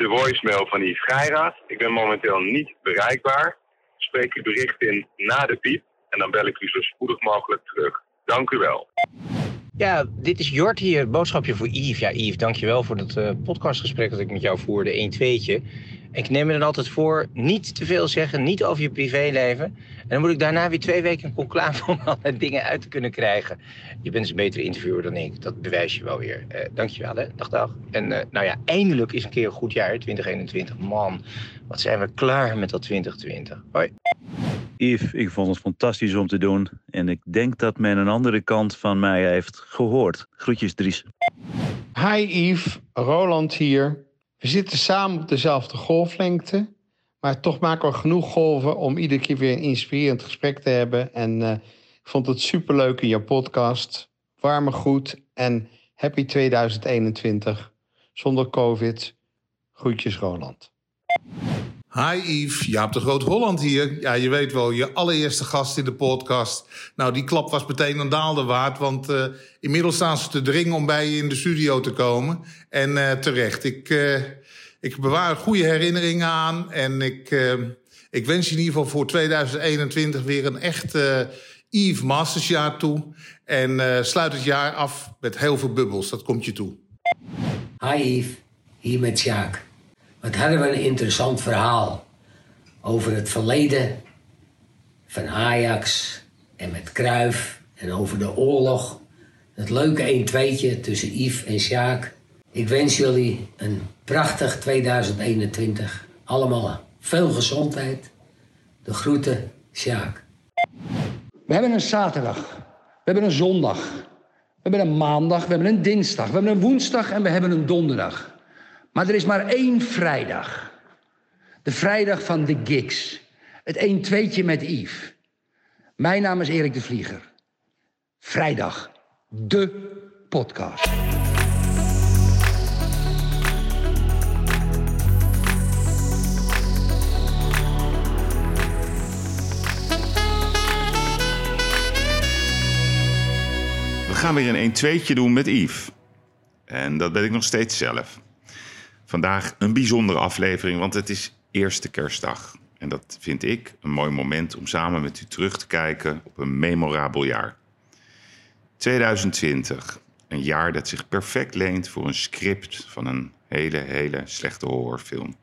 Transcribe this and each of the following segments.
de voicemail van Yves Geiraat. Ik ben momenteel niet bereikbaar. Spreek uw bericht in na de piep en dan bel ik u zo spoedig mogelijk terug. Dank u wel. Ja, dit is Jort hier, boodschapje voor Yves. Ja, Yves, dankjewel voor het uh, podcastgesprek dat ik met jou voerde, 1 2'tje. Ik neem me dan altijd voor niet te veel zeggen, niet over je privéleven. En dan moet ik daarna weer twee weken een conclave om alle dingen uit te kunnen krijgen. Je bent dus een betere interviewer dan ik, dat bewijs je wel weer. Uh, dankjewel hè, dag dag. En uh, nou ja, eindelijk is een keer een goed jaar, 2021. Man, wat zijn we klaar met dat 2020. Hoi. Yves, ik vond het fantastisch om te doen. En ik denk dat men een andere kant van mij heeft gehoord. Groetjes, Dries. Hi Yves, Roland hier. We zitten samen op dezelfde golflengte. Maar toch maken we genoeg golven om iedere keer weer een inspirerend gesprek te hebben. En uh, ik vond het superleuk in jouw podcast. Warme goed en happy 2021. Zonder COVID. Groetjes Roland. Hi Yves, Jaap de Groot Holland hier. Ja, je weet wel, je allereerste gast in de podcast. Nou, die klap was meteen een daalde waard, want uh, inmiddels staan ze te dringen om bij je in de studio te komen. En uh, terecht, ik, uh, ik bewaar goede herinneringen aan en ik, ik wens je in ieder geval voor 2021 weer een echt Yves Mastersjaar toe. En sluit het jaar af met heel veel bubbels, dat komt je toe. Hi Yves, hier met Sjaak. Wat hadden we een interessant verhaal over het verleden van Ajax en met Kruif en over de oorlog. Het leuke 1-2'tje tussen Yves en Sjaak. Ik wens jullie een prachtig 2021. Allemaal veel gezondheid. De groeten, Sjaak. We hebben een zaterdag. We hebben een zondag. We hebben een maandag. We hebben een dinsdag. We hebben een woensdag en we hebben een donderdag. Maar er is maar één vrijdag. De vrijdag van de gigs. Het 1 tweetje met Yves. Mijn naam is Erik de Vlieger. Vrijdag, de podcast. We gaan weer een 1 tweetje doen met Yves. En dat ben ik nog steeds zelf. Vandaag een bijzondere aflevering, want het is eerste kerstdag. En dat vind ik een mooi moment om samen met u terug te kijken op een memorabel jaar. 2020, een jaar dat zich perfect leent voor een script van een hele, hele slechte horrorfilm.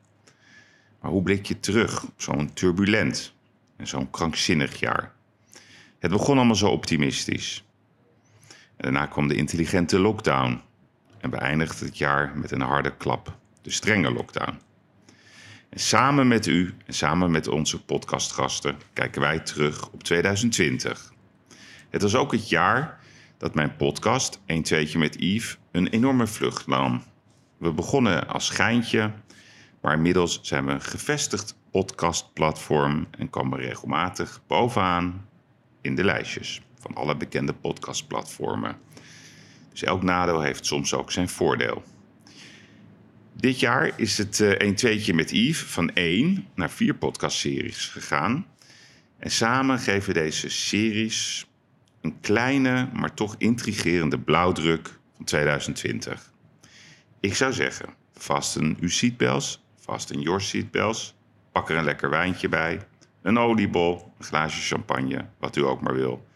Maar hoe blik je terug op zo'n turbulent en zo'n krankzinnig jaar? Het begon allemaal zo optimistisch. En daarna kwam de intelligente lockdown en beëindigde het jaar met een harde klap de strenge lockdown. En samen met u en samen met onze podcastgasten kijken wij terug op 2020. Het was ook het jaar dat mijn podcast, 1 tweetje met Yves, een enorme vlucht nam. We begonnen als schijntje, maar inmiddels zijn we een gevestigd podcastplatform en komen regelmatig bovenaan in de lijstjes van alle bekende podcastplatformen. Dus elk nadeel heeft soms ook zijn voordeel. Dit jaar is het uh, een tweetje met Yves van één naar vier podcastseries gegaan. En samen geven deze series een kleine, maar toch intrigerende blauwdruk van 2020. Ik zou zeggen, vasten uw seatbelts, vasten your seatbelts, pak er een lekker wijntje bij, een oliebol, een glaasje champagne, wat u ook maar wil.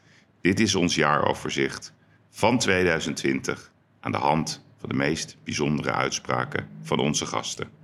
Dit is ons jaaroverzicht van 2020 aan de hand van de meest bijzondere uitspraken van onze gasten.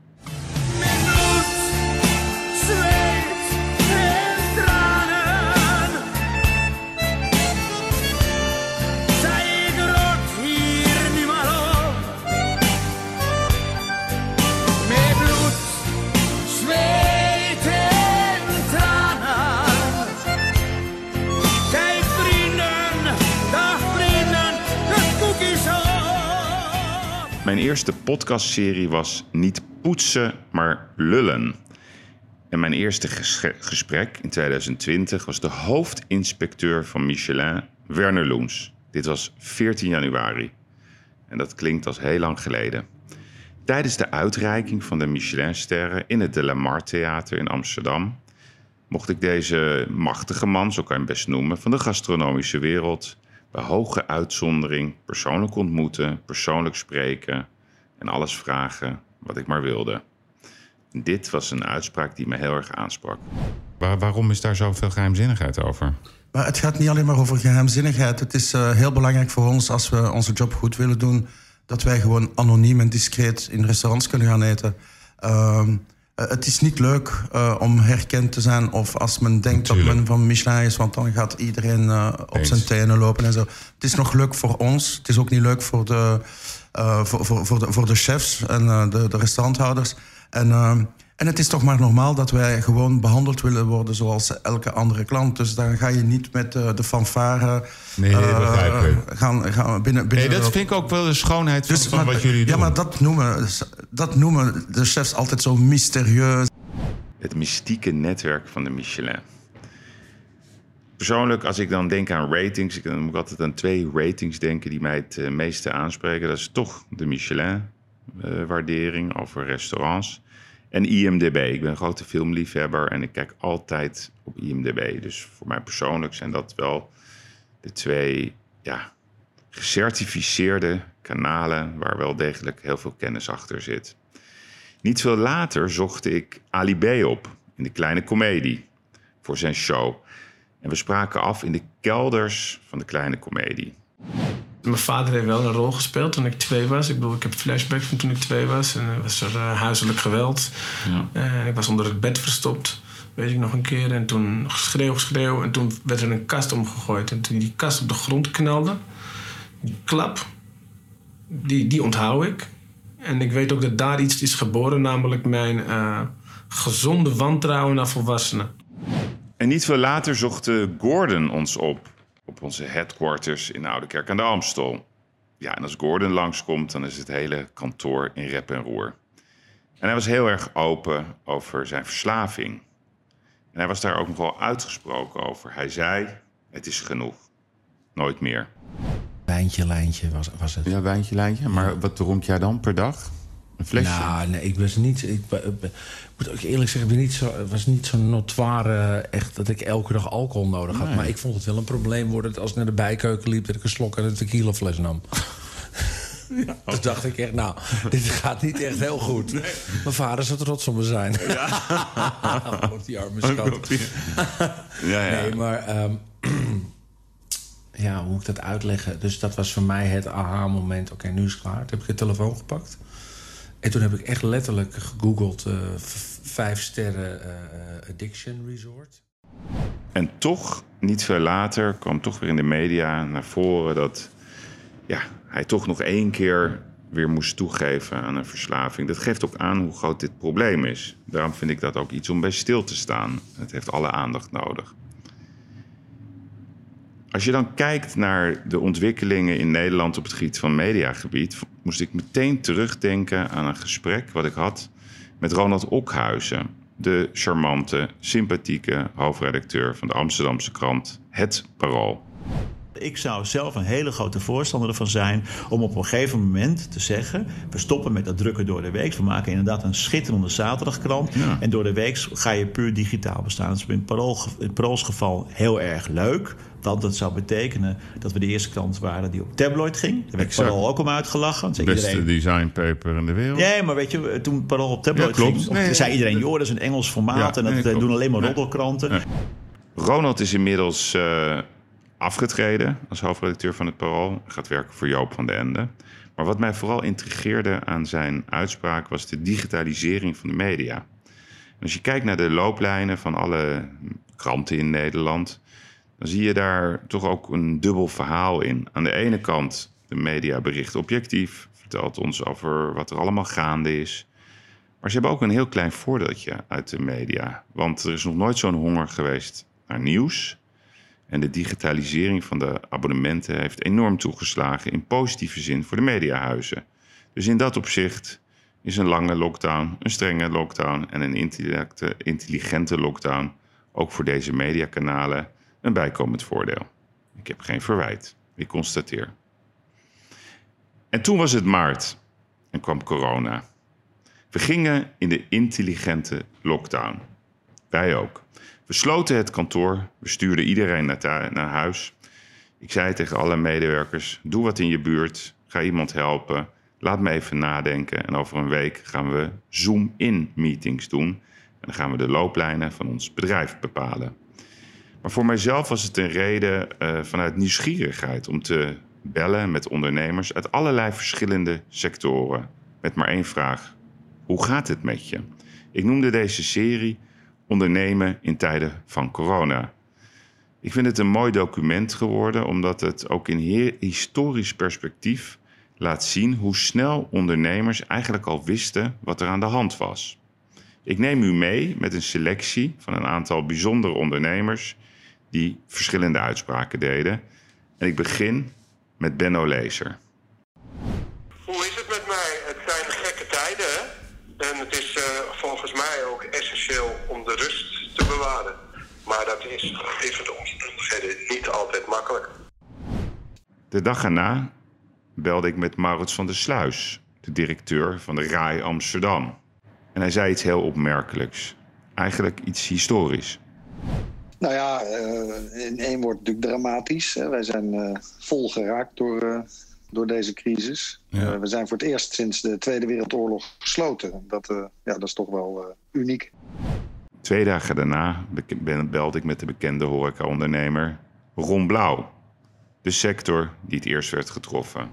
Mijn eerste podcastserie was niet poetsen, maar lullen. En mijn eerste gesprek in 2020 was de hoofdinspecteur van Michelin, Werner Loens. Dit was 14 januari. En dat klinkt als heel lang geleden. Tijdens de uitreiking van de Michelinsterren in het De La Mar Theater in Amsterdam mocht ik deze machtige man, zo kan je hem best noemen, van de gastronomische wereld bij hoge uitzondering persoonlijk ontmoeten, persoonlijk spreken en alles vragen wat ik maar wilde. Dit was een uitspraak die me heel erg aansprak. waarom is daar zoveel geheimzinnigheid over? Maar het gaat niet alleen maar over geheimzinnigheid. Het is uh, heel belangrijk voor ons als we onze job goed willen doen, dat wij gewoon anoniem en discreet in restaurants kunnen gaan eten. Uh, het is niet leuk uh, om herkend te zijn of als men denkt Natuurlijk. dat men van Michelin is, want dan gaat iedereen uh, op zijn tenen lopen en zo. Het is nog leuk voor ons. Het is ook niet leuk voor de, uh, voor, voor, voor, de, voor de chefs en de, de restauranthouders. En en het is toch maar normaal dat wij gewoon behandeld willen worden zoals elke andere klant. Dus dan ga je niet met uh, de fanfare. Nee, uh, begrijp ik. Gaan, gaan binnen, binnen nee, dat vind ik ook wel de schoonheid van, dus, van wat jullie doen. Ja, maar dat noemen, dat noemen de chefs altijd zo mysterieus. Het mystieke netwerk van de Michelin. Persoonlijk, als ik dan denk aan ratings, dan moet ik altijd aan twee ratings denken die mij het uh, meeste aanspreken. Dat is toch de Michelin-waardering over restaurants. En IMDB. Ik ben een grote filmliefhebber en ik kijk altijd op IMDB. Dus voor mij persoonlijk zijn dat wel de twee ja, gecertificeerde kanalen waar wel degelijk heel veel kennis achter zit. Niet veel later zocht ik Ali B op in de kleine komedie voor zijn show. En we spraken af in de kelders van de kleine komedie. Mijn vader heeft wel een rol gespeeld toen ik twee was. Ik bedoel, ik heb flashbacks van toen ik twee was. En er was er uh, huiselijk geweld. Ja. Uh, ik was onder het bed verstopt, weet ik nog een keer. En toen schreeuw, schreeuw. En toen werd er een kast omgegooid. En toen die kast op de grond knalde, die klap, die, die onthoud ik. En ik weet ook dat daar iets is geboren, namelijk mijn uh, gezonde wantrouwen naar volwassenen. En niet veel later zocht Gordon ons op op onze headquarters in Oude Kerk aan de Amstel. Ja, en als Gordon langskomt, dan is het hele kantoor in rep en roer. En hij was heel erg open over zijn verslaving. En hij was daar ook nog wel uitgesproken over. Hij zei: Het is genoeg. Nooit meer. Wijntje, lijntje was, was het. Ja, wijntje, lijntje. Maar wat dronk jij dan per dag? Een flesje? Nou, nee, ik was niet. Ik, moet ook eerlijk zeggen, ik ben niet zo, het was niet zo'n notoire echt dat ik elke dag alcohol nodig had. Maar ik vond het wel een probleem worden als ik naar de bijkeuken liep dat ik een slok uit een tequila fles nam. Ja. Toen dacht ik echt, nou, dit gaat niet echt heel goed. Nee. Mijn vader zou trots op me zijn. Ja. Op die arme schat. ja, ja. Nee, maar... Um, ja, hoe moet ik dat uitleggen? Dus dat was voor mij het aha-moment. Oké, nu is het klaar. Toen heb ik de telefoon gepakt. En toen heb ik echt letterlijk gegoogeld... Uh, vijf sterren uh, addiction resort. En toch, niet veel later, kwam toch weer in de media naar voren... dat ja, hij toch nog één keer weer moest toegeven aan een verslaving. Dat geeft ook aan hoe groot dit probleem is. Daarom vind ik dat ook iets om bij stil te staan. Het heeft alle aandacht nodig. Als je dan kijkt naar de ontwikkelingen in Nederland op het gebied van mediagebied, moest ik meteen terugdenken aan een gesprek wat ik had met Ronald Okhuizen, de charmante, sympathieke hoofdredacteur van de Amsterdamse krant Het Parool. Ik zou zelf een hele grote voorstander ervan zijn om op een gegeven moment te zeggen: we stoppen met dat drukken door de week. We maken inderdaad een schitterende zaterdagkrant. En door de week ga je puur digitaal bestaan. Dat is in het Parols geval heel erg leuk. Want dat zou betekenen dat we de eerste krant waren die op tabloid ging. Daar werd Parool ook om uitgelachen. Zei Beste iedereen... designpaper in de wereld. Nee, maar weet je, toen Parool op tabloid ging... Nee, zei iedereen, joh, dat is een Engels formaat... en dat eh, doen alleen maar roddelkranten. Ronald is inmiddels uh, afgetreden als hoofdredacteur van het Parool. Hij gaat werken voor Joop van den Ende. Maar wat mij vooral intrigeerde aan zijn uitspraak... was de digitalisering van de media. En als je kijkt naar de looplijnen van alle kranten in Nederland dan zie je daar toch ook een dubbel verhaal in. Aan de ene kant, de media bericht objectief, vertelt ons over wat er allemaal gaande is. Maar ze hebben ook een heel klein voordeeltje uit de media. Want er is nog nooit zo'n honger geweest naar nieuws. En de digitalisering van de abonnementen heeft enorm toegeslagen in positieve zin voor de mediahuizen. Dus in dat opzicht is een lange lockdown, een strenge lockdown en een intelligente lockdown ook voor deze mediakanalen een bijkomend voordeel. Ik heb geen verwijt, ik constateer. En toen was het maart en kwam corona. We gingen in de intelligente lockdown. Wij ook. We sloten het kantoor, we stuurden iedereen naar, naar huis. Ik zei tegen alle medewerkers: doe wat in je buurt, ga iemand helpen. Laat me even nadenken en over een week gaan we Zoom-in meetings doen. En dan gaan we de looplijnen van ons bedrijf bepalen. Maar voor mijzelf was het een reden uh, vanuit nieuwsgierigheid om te bellen met ondernemers uit allerlei verschillende sectoren. Met maar één vraag: hoe gaat het met je? Ik noemde deze serie Ondernemen in tijden van corona. Ik vind het een mooi document geworden, omdat het ook in historisch perspectief laat zien hoe snel ondernemers eigenlijk al wisten wat er aan de hand was. Ik neem u mee met een selectie van een aantal bijzondere ondernemers die verschillende uitspraken deden. En ik begin met Benno Lezer. Hoe is het met mij? Het zijn gekke tijden, hè? En het is uh, volgens mij ook essentieel om de rust te bewaren. Maar dat is even de omstandigheden niet altijd makkelijk. De dag erna belde ik met Maurits van der Sluis, de directeur van de RAI Amsterdam. En hij zei iets heel opmerkelijks. Eigenlijk iets historisch. Nou ja, uh, in één woord natuurlijk dramatisch. Hè. Wij zijn uh, vol geraakt door, uh, door deze crisis. we zijn voor het eerst sinds de Tweede Wereldoorlog gesloten. Dat, ja, dat is toch wel uniek. Twee dagen daarna belde ik met de bekende horecaondernemer Ron Blauw. De sector die het eerst werd getroffen.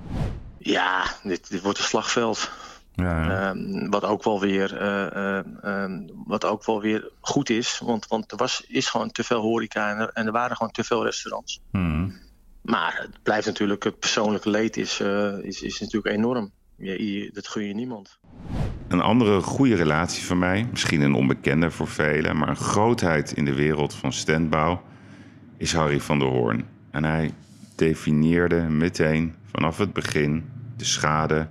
Ja, dit, dit wordt een slagveld. Ja, uh, wat, ook wel weer, uh, uh, wat ook wel weer goed is. Want, want er was, is gewoon te veel horeca en er, en er waren gewoon te veel restaurants. Hmm. Maar het blijft natuurlijk, het persoonlijke leed is, eh, is, is natuurlijk enorm. Je, dat gun je niemand. Een andere goede relatie van mij, misschien een onbekende voor velen, maar een grootheid in de wereld van standbouw, is Harry van der Hoorn. En hij definieerde meteen vanaf het begin de schade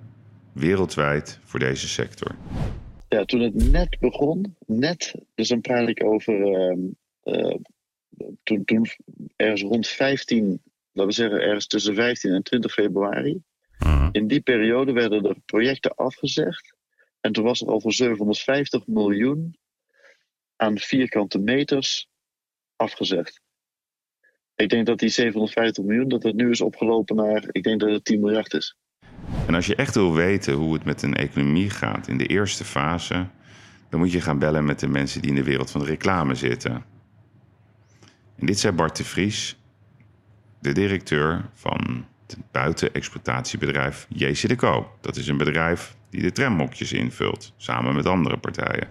wereldwijd voor deze sector. Ja, toen het net begon, net, dus dan praat ik over uh, toen, toen ergens rond 15, laten we zeggen ergens tussen 15 en 20 februari. Mhm. In die periode werden er projecten afgezegd. En toen was er al voor 750 miljoen aan vierkante meters afgezegd. Ik denk dat die 750 miljoen, dat het nu is opgelopen naar, ik denk dat het 10 miljard is. En als je echt wil weten hoe het met een economie gaat in de eerste fase, dan moet je gaan bellen met de mensen die in de wereld van de reclame zitten. En dit zei Bart de Vries, de directeur van het buitenexploitatiebedrijf JC de. Dat is een bedrijf die de tramhokjes invult, samen met andere partijen.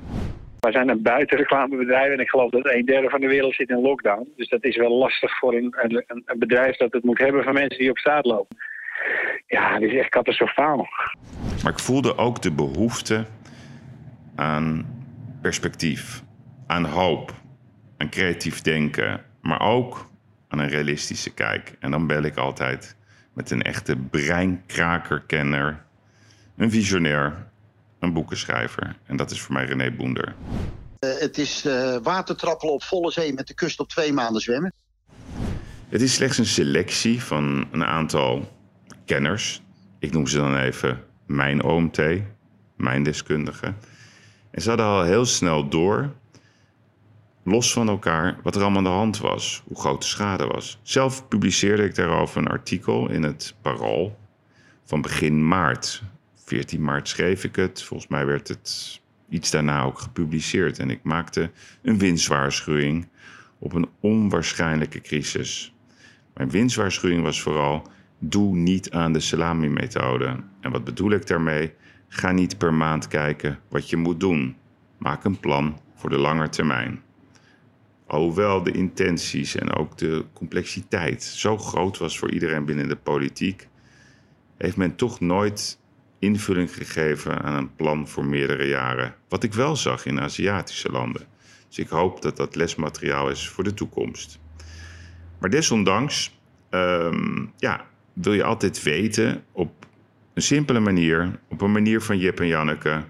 Wij zijn een buitenreclamebedrijf en ik geloof dat een derde van de wereld zit in lockdown. Dus dat is wel lastig voor een, een, een bedrijf dat het moet hebben van mensen die op straat lopen. Ja, dat is echt catastrofaal. Maar ik voelde ook de behoefte aan perspectief, aan hoop, aan creatief denken, maar ook aan een realistische kijk. En dan bel ik altijd met een echte breinkrakerkenner, een visionair, een boekenschrijver. En dat is voor mij René Boender. Uh, het is uh, watertrappelen op volle zee met de kust op twee maanden zwemmen. Het is slechts een selectie van een aantal kenners. Ik noem ze dan even mijn OMT, mijn deskundige. En ze hadden al heel snel door, los van elkaar, wat er allemaal aan de hand was, hoe groot de schade was. Zelf publiceerde ik daarover een artikel in het Parool van begin maart. 14 maart schreef ik het. Volgens mij werd het iets daarna ook gepubliceerd. En ik maakte een winstwaarschuwing op een onwaarschijnlijke crisis. Mijn winstwaarschuwing was vooral doe niet aan de salami-methode. En wat bedoel ik daarmee? Ga niet per maand kijken wat je moet doen. Maak een plan voor de lange termijn. Alhoewel de intenties en ook de complexiteit zo groot was voor iedereen binnen de politiek, heeft men toch nooit invulling gegeven aan een plan voor meerdere jaren. Wat ik wel zag in Aziatische landen. Dus ik hoop dat dat lesmateriaal is voor de toekomst. Maar desondanks, um, ja, wil je altijd weten op een simpele manier, op een manier van Jip en Janneke,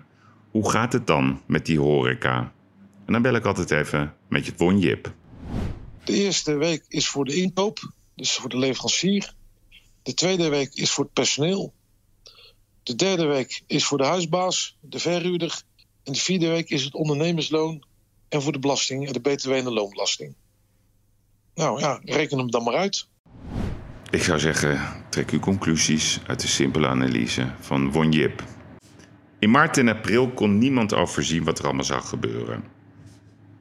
hoe gaat het dan met die horeca? En dan bel ik altijd even met je Won Jip. De eerste week is voor de inkoop, dus voor de leverancier. De tweede week is voor het personeel. De derde week is voor de huisbaas, de verhuurder. En de vierde week is het ondernemersloon en voor de belasting, de btw en de loonbelasting. Nou ja, reken hem dan maar uit. Ik zou zeggen, trek uw conclusies uit de simpele analyse van Won Jip. In maart en april kon niemand overzien wat er allemaal zou gebeuren.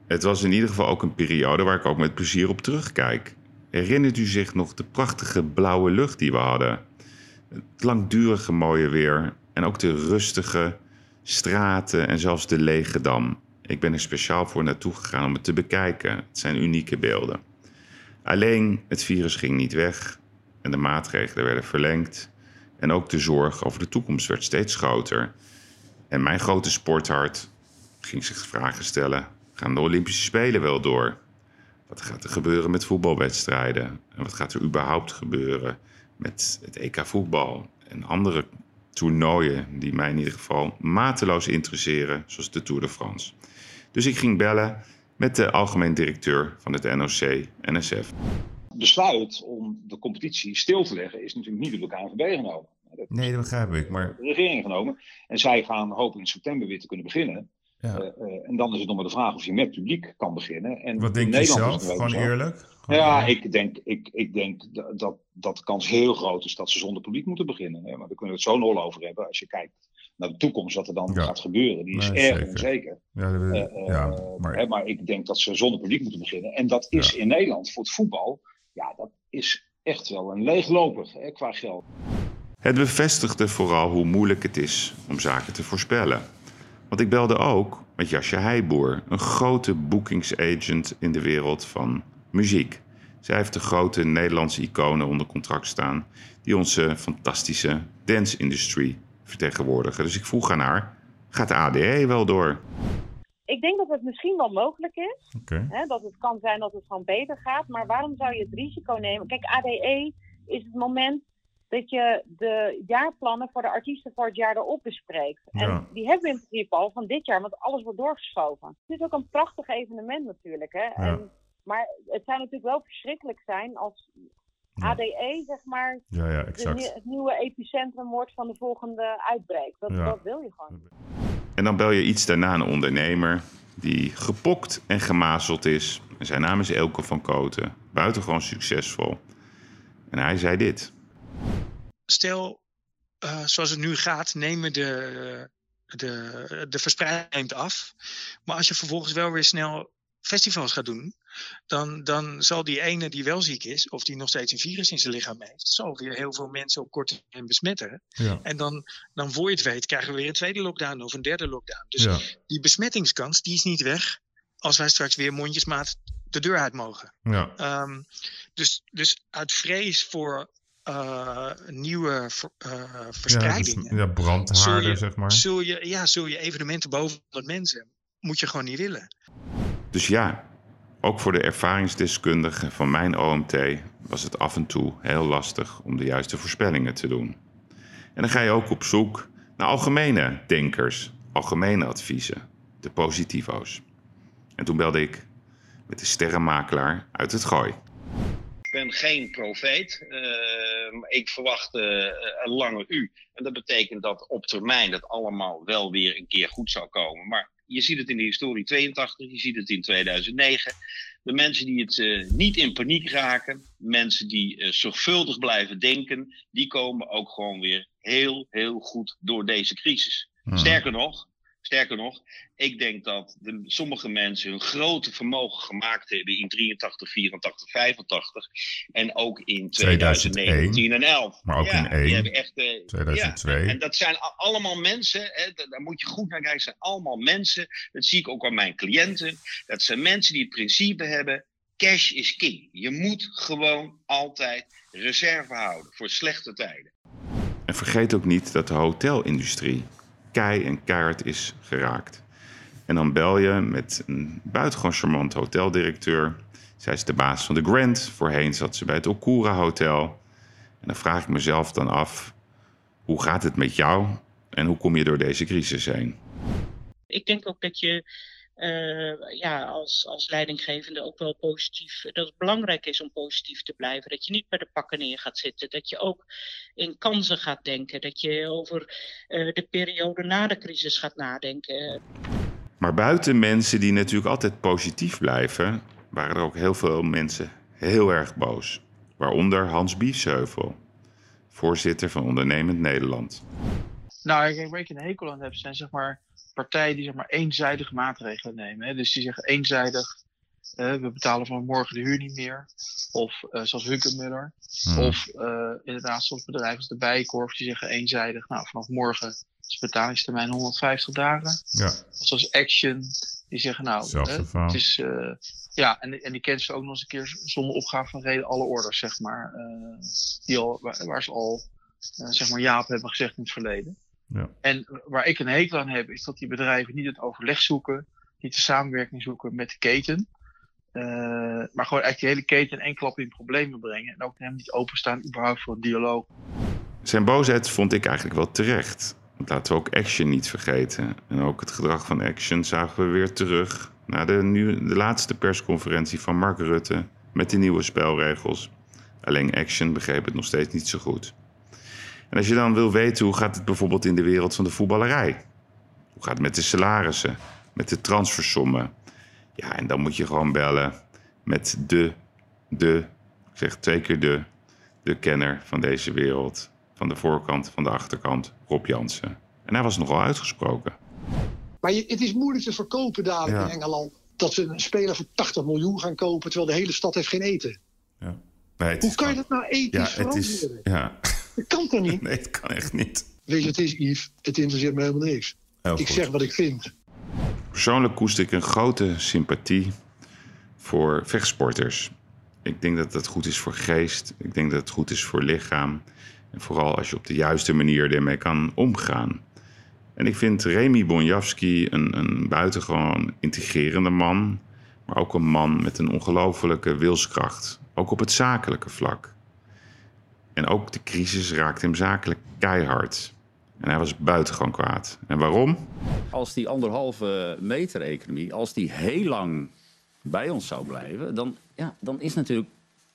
Het was in ieder geval ook een periode waar ik ook met plezier op terugkijk. Herinnert u zich nog de prachtige blauwe lucht die we hadden? Het langdurige mooie weer en ook de rustige straten en zelfs de lege dam. Ik ben er speciaal voor naartoe gegaan om het te bekijken. Het zijn unieke beelden. Alleen het virus ging niet weg en de maatregelen werden verlengd. En ook de zorg over de toekomst werd steeds groter. En mijn grote sporthart ging zich vragen stellen: gaan de Olympische Spelen wel door? Wat gaat er gebeuren met voetbalwedstrijden? En wat gaat er überhaupt gebeuren met het EK voetbal en andere toernooien die mij in ieder geval mateloos interesseren, zoals de Tour de France? Dus ik ging bellen met de algemeen directeur van het NOC-NSF. Besluit om de competitie stil te leggen is natuurlijk niet door de KNVB genomen. Dat nee, dat begrijp ik. Maar... De regering genomen. En zij gaan hopen in september weer te kunnen beginnen. Ja. Uh, uh, en dan is het nog maar de vraag of je met publiek kan beginnen. En Wat denk je zelf? Gewoon zo. eerlijk? Gewoon ja, eerlijk. ik denk, ik, ik denk dat, dat de kans heel groot is dat ze zonder publiek moeten beginnen. Ja, maar daar kunnen we het zo nul over hebben. Als je kijkt naar de toekomst, wat er dan ja. gaat gebeuren. Die is erg onzeker. Ja, uh, ja, maar... Hè, maar... ik denk dat ze zonder publiek moeten beginnen. En dat is in Nederland voor het voetbal, ja, dat is echt wel een leegloper hè, qua geld. Het bevestigde vooral hoe moeilijk het is om zaken te voorspellen. Want ik belde ook met Jasje Heijboer, een grote boekingsagent in de wereld van muziek. Zij heeft de grote Nederlandse iconen onder contract staan die onze fantastische dance-industrie vertegenwoordigen. Dus ik vroeg aan haar, gaat de ADE wel door? Ik denk dat het misschien wel mogelijk is. Okay. Hè, dat het kan zijn dat het gewoon beter gaat. Maar waarom zou je het risico nemen? Kijk, ADE is het moment dat je de jaarplannen voor de artiesten voor het jaar erop bespreekt. En Ja. die hebben we in principe al van dit jaar, want alles wordt doorgeschoven. Het is ook een prachtig evenement natuurlijk. Hè? En, maar het zou natuurlijk wel verschrikkelijk zijn als ADE, zeg maar, Ja, ja, de exact. nie- het nieuwe epicentrum wordt van de volgende uitbreek. Dat wil je gewoon. En dan bel je iets daarna een ondernemer die gepokt en gemazeld is. En zijn naam is Elke van Koten, buitengewoon succesvol. En hij zei dit. Stel, eh, zoals het nu gaat, nemen de, de, de verspreiding af. Maar als je vervolgens wel weer snel festivals gaat doen, dan, dan zal die ene die wel ziek is, of die nog steeds een virus in zijn lichaam heeft, zal weer heel veel mensen op korte termijn besmetten. Ja. En dan, dan voor je het weet, krijgen we weer een tweede lockdown of een derde lockdown. Dus Ja. die besmettingskans, die is niet weg als wij straks weer mondjesmaat de deur uit mogen. Ja. Ehm, dus, dus uit vrees voor eh, nieuwe ver- eh, verspreidingen. Ja, dus- ja, brandhaarden, zul je, zeg maar. Zul je, ja, zul je evenementen boven 100 mensen. Moet je gewoon niet willen. Dus ja, ook voor de ervaringsdeskundigen van mijn OMT was het af en toe heel lastig om de juiste voorspellingen te doen. En dan ga je ook op zoek naar algemene denkers, algemene adviezen, de positivo's. En toen belde ik met de sterrenmakelaar uit het gooi. Ik ben geen profeet, maar ik verwacht eh, een lange U. En dat betekent dat op termijn dat allemaal wel weer een keer goed zou komen. Maar je ziet het in de historie 82, je ziet het in 2009. De mensen die het eh, niet in paniek raken, mensen die eh, zorgvuldig blijven denken, die komen ook gewoon weer heel, heel goed door deze crisis. Mhm. Sterker nog, sterker nog, ik denk dat de, sommige mensen hun grote vermogen gemaakt hebben in 83, 84, 85 en ook in 2019 en 11. Maar ook ja, in 1, Die hebben echt, eh, 2002. Ja, en dat zijn allemaal mensen, hè, da- daar moet je goed naar kijken, zijn allemaal mensen, dat zie ik ook aan mijn cliënten, dat zijn mensen die het principe hebben, cash is king. Je moet gewoon altijd reserve houden voor slechte tijden. En vergeet ook niet dat de hotelindustrie kei en keihard is geraakt. En dan bel je met een buitengewoon charmant hoteldirecteur. Zij is de baas van de Grand. Voorheen zat ze bij het Okura Hotel. En dan vraag ik mezelf dan af: hoe gaat het met jou en hoe kom je door deze crisis heen? Ik denk ook dat je eh, ja, als, als leidinggevende ook wel positief, dat het belangrijk is om positief te blijven. Dat je niet bij de pakken neer gaat zitten. Dat je ook in kansen gaat denken. Dat je over eh, de periode na de crisis gaat nadenken. Maar buiten mensen die natuurlijk altijd positief blijven, waren er ook heel veel mensen heel erg boos. waaronder Hans Biesheuvel, voorzitter van Ondernemend Nederland. Nou, waar ik een hekel aan heb, zijn zeg maar partijen die zeg maar eenzijdig maatregelen nemen. Hè? Dus die zeggen eenzijdig, uh, we betalen van morgen de huur niet meer. Of uh, zoals Hunkemuller. Hmm. Of uh, inderdaad, soms bedrijven als de Bijenkorf die zeggen eenzijdig, nou vanaf morgen is de betalingstermijn 150 dagen. Ja. Of zoals Action, die zeggen nou, het is, ja, en, en die kennen ze ook nog eens een keer zonder opgave van reden alle orders, zeg maar. die al, waar, waar ze al, zeg maar, ja op hebben gezegd in het verleden. Ja. En waar ik een hekel aan heb, is dat die bedrijven niet het overleg zoeken, niet de samenwerking zoeken met de keten. Uh, maar gewoon eigenlijk die hele keten één klap in problemen brengen. En ook hem niet openstaan überhaupt voor een dialoog. Zijn boosheid vond ik eigenlijk wel terecht. Want laten we ook Action niet vergeten. En ook het gedrag van Action zagen we weer terug... na de, nu, de laatste persconferentie van Mark Rutte... met de nieuwe spelregels. Alleen Action begreep het nog steeds niet zo goed. En als je dan wil weten hoe gaat het bijvoorbeeld in de wereld van de voetballerij? Hoe gaat het met de salarissen, met de transfersommen? Ja, en dan moet je gewoon bellen met de, de, ik zeg twee keer de, de kenner van deze wereld. Van de voorkant, van de achterkant, Rob Jansen. En hij was nogal uitgesproken. Maar je, het is moeilijk te verkopen dadelijk in Engeland. Dat ze een speler voor 80 miljoen gaan kopen, terwijl de hele stad heeft geen eten. Ja. Hoe kan je dat nou ethisch ja, het is, ja. Dat kan toch niet? Nee, het kan echt niet. Weet je, het is Yves, het interesseert me helemaal niks. ik zeg wat ik vind. Persoonlijk koester ik een grote sympathie voor vechtsporters. Ik denk dat het goed is voor geest. Ik denk dat het goed is voor lichaam. En vooral als je op de juiste manier ermee kan omgaan. En ik vind Remy Bonjavski een, een buitengewoon integrerende man. Maar ook een man met een ongelofelijke wilskracht. Ook op het zakelijke vlak. En ook de crisis raakte hem zakelijk keihard. En hij was buitengewoon kwaad. En waarom? Als die anderhalve meter economie, als die heel lang bij ons zou blijven, dan, ja, dan is natuurlijk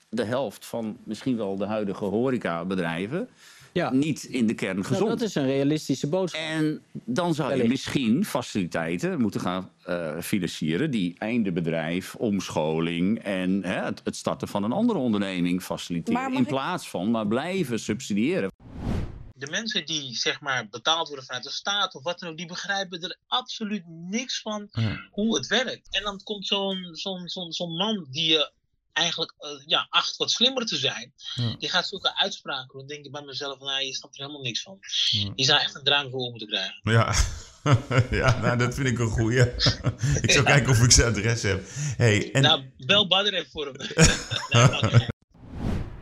de helft van misschien wel de huidige horecabedrijven ja. niet in de kern gezond. Nou, dat is een realistische boodschap. En dan zou je misschien faciliteiten moeten gaan uh, financieren die eindebedrijf, omscholing en hè, het, het, starten van een andere onderneming faciliteren. In plaats van maar blijven subsidiëren de mensen die zeg maar betaald worden vanuit de staat of wat dan ook, die begrijpen er absoluut niks van hoe het werkt. En dan komt zo'n zo'n zo'n zo'n man die je eigenlijk uh, ja, acht wat slimmer te zijn, die gaat zulke uitspraken. Dan denk ik bij mezelf, nou, je snapt er helemaal niks van. Ja. Je zou echt een drang voor moeten krijgen. Ja. ja, nou, dat vind ik een goeie. ik zal kijken of ik zijn adres heb. Hey, en... Nou, bel Badr even voor hem.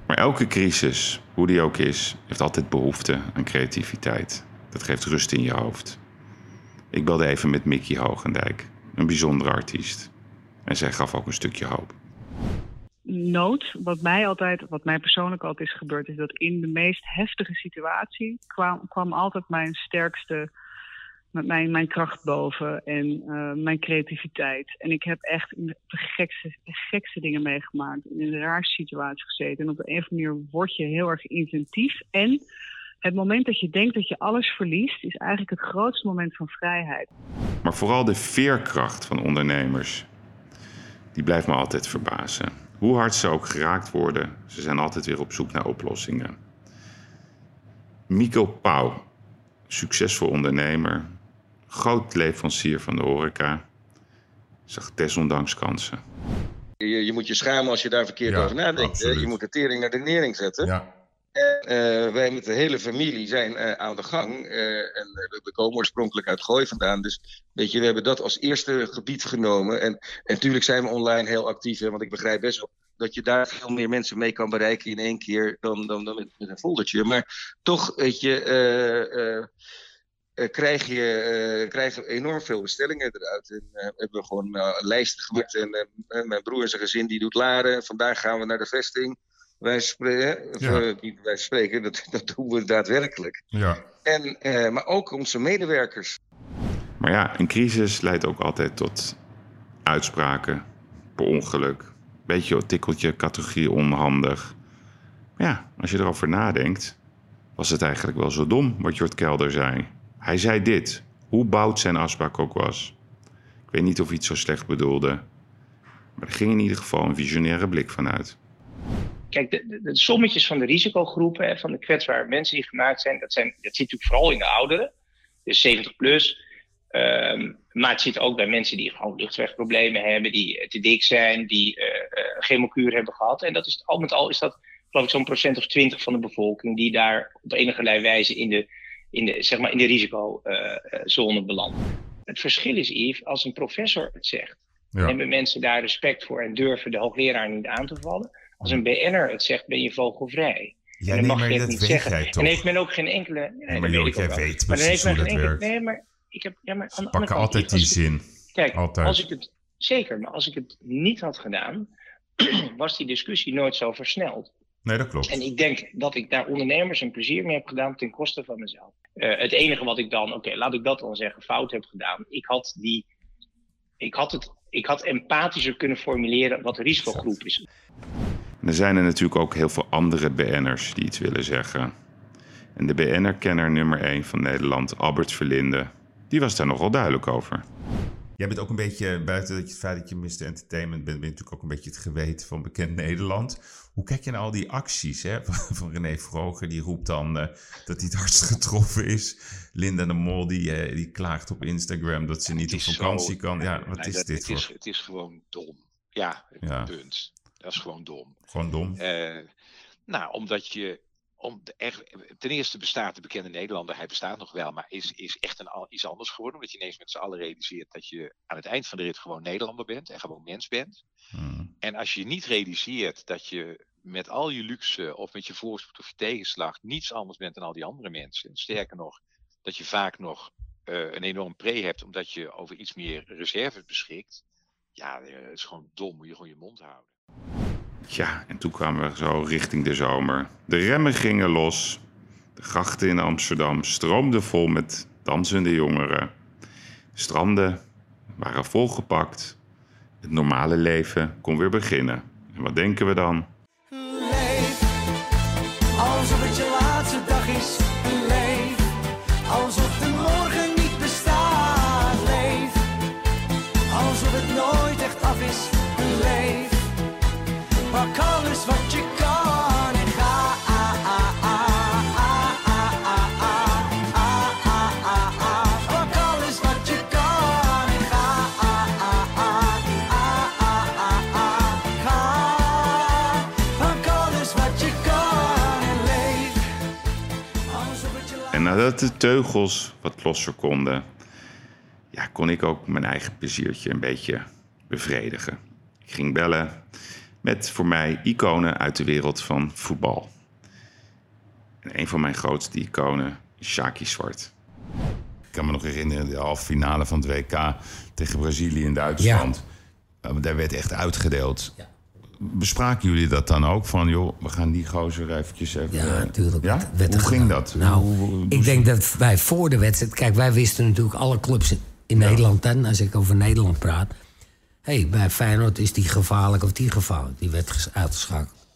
Maar elke crisis, hoe die ook is, heeft altijd behoefte aan creativiteit. Dat geeft rust in je hoofd. Ik belde even met Mickey Hogendijk, een bijzondere artiest. En zij gaf ook een stukje hoop. Nood, wat mij altijd, wat mij persoonlijk altijd is gebeurd, is dat in de meest heftige situatie kwam, kwam altijd mijn sterkste mijn, mijn kracht boven en uh, mijn creativiteit. En ik heb echt de gekste, gekste dingen meegemaakt. In een raarste situatie gezeten. En op de een of andere manier word je heel erg inventief. En het moment dat je denkt dat je alles verliest, is eigenlijk het grootste moment van vrijheid. Maar vooral de veerkracht van ondernemers, die blijft me altijd verbazen. Hoe hard ze ook geraakt worden, ze zijn altijd weer op zoek naar oplossingen. Mico Pauw, succesvol ondernemer, groot leverancier van de horeca, zag desondanks kansen. Je, je moet je schamen als je daar verkeerd over nadenkt. Je moet de tering naar de nering zetten. Ja. En, uh, wij met de hele familie zijn uh, aan de gang. Uh, en we komen oorspronkelijk uit Gooi vandaan. Dus weet je, we hebben dat als eerste gebied genomen. En, en natuurlijk zijn we online heel actief. Hè, want ik begrijp best wel dat je daar veel meer mensen mee kan bereiken in één keer dan, dan, dan met, met een foldertje. Maar toch, weet je uh, krijg je uh, krijgen enorm veel bestellingen eruit. En uh, hebben we gewoon lijsten gemaakt. En mijn broer en zijn gezin die doet laden. Vandaag gaan we naar de vesting. Wij, spreken, ja. wij spreken, dat, dat doen we daadwerkelijk. Ja. En, maar ook onze medewerkers. Maar ja, een crisis leidt ook altijd tot uitspraken, per ongeluk. Beetje een tikkeltje, categorie onhandig. Maar ja, als je erover nadenkt, was het eigenlijk wel zo dom wat Jort Kelder zei. Hij zei dit, hoe boud zijn afspraak ook was. Ik weet niet of hij het zo slecht bedoelde, maar er ging in ieder geval een visionaire blik vanuit. Kijk, de, de, sommetjes van de risicogroepen, van de kwetsbare mensen die gemaakt zijn, dat, zijn, dat zit natuurlijk vooral in de ouderen, dus 70 plus. Ehm, maar het zit ook bij mensen die gewoon luchtwegproblemen hebben, die te dik zijn, die uh, uh, chemokuur hebben gehad. En dat is al met al is dat, geloof ik, zo'n procent of 20 van de bevolking die daar op enige wijze in de, in de, zeg maar in de risicozone belandt. Het verschil is, Yves, als een professor het zegt, ja. hebben mensen daar respect voor en durven de hoogleraar niet aan te vallen. Als een BN'er het zegt, ben je vogelvrij. Ja, en dan nee, mag je het niet zeggen. En heeft men ook geen enkele. Nee, maar joh, jij weet maar dan heeft men geen enkele. Nee, maar ik heb. Ja, maar pakken altijd die zin. Kijk, altijd. als ik het. Zeker, maar als ik het niet had gedaan, was die discussie nooit zo versneld. Nee, dat klopt. En ik denk dat ik daar ondernemers een plezier mee heb gedaan ten koste van mezelf. Uh, het enige wat ik dan, oké, laat ik dat dan zeggen, fout heb gedaan. Ik had die. Ik had, het, ik had empathischer kunnen formuleren wat de risicogroep is. Er zijn er natuurlijk ook heel veel andere BN'ers die iets willen zeggen. En de BN'er-kenner nummer 1 van Nederland, Albert Verlinde, die was daar nogal duidelijk over. Jij bent ook een beetje, buiten het feit dat je Mr. Entertainment bent, ben je natuurlijk ook een beetje het geweten van bekend Nederland. Hoe kijk je naar al die acties hè? van René Vroger? Die roept dan uh, dat hij het hardst getroffen is. Linda de Mol die, uh, die klaagt op Instagram dat ze niet op vakantie zo, kan. Ja, wat nee, is dat, dit het voor? Is, het is gewoon dom. Ja, Ja. punt. Dat is gewoon dom. Gewoon dom. Eh, nou, omdat je. Om de, echt, ten eerste bestaat de bekende Nederlander, hij bestaat nog wel, maar is, is echt een, al- iets anders geworden. Omdat je ineens met z'n allen realiseert dat je aan het eind van de rit gewoon Nederlander bent en gewoon mens bent. Hmm. En als je niet realiseert dat je met al je luxe of met je voorspoed of je tegenslag niets anders bent dan al die andere mensen. En sterker nog, dat je vaak nog eh, een enorm pre hebt omdat je over iets meer reserves beschikt. Ja, eh, het is gewoon dom. Moet je gewoon je mond houden. Ja, en toen kwamen we zo richting de zomer. De remmen gingen los. De grachten in Amsterdam stroomden vol met dansende jongeren. De stranden waren volgepakt. Het normale leven kon weer beginnen. En wat denken we dan? Nadat de teugels wat losser konden, ja, kon ik ook mijn eigen pleziertje een beetje bevredigen. Ik ging bellen met voor mij iconen uit de wereld van voetbal. En een van mijn grootste iconen is Shaki Zwart. Ik kan me nog herinneren, de halve finale van het WK tegen Brazilië in Duitsland. Eh, Daar werd echt uitgedeeld. Bespraken jullie dat dan ook? Van, joh, we gaan die gozer eventjes even... Ja, eh, natuurlijk. Ja? werd er Hoe ging gedaan. dat? Nou, Hoe- hoe- ik denk dat wij voor de wedstrijd... Kijk, wij wisten natuurlijk alle clubs in- Nederland... en als ik over Nederland praat... hey, bij Feyenoord is die gevaarlijk of die gevaarlijk. Die werd ges- uitgeschakeld.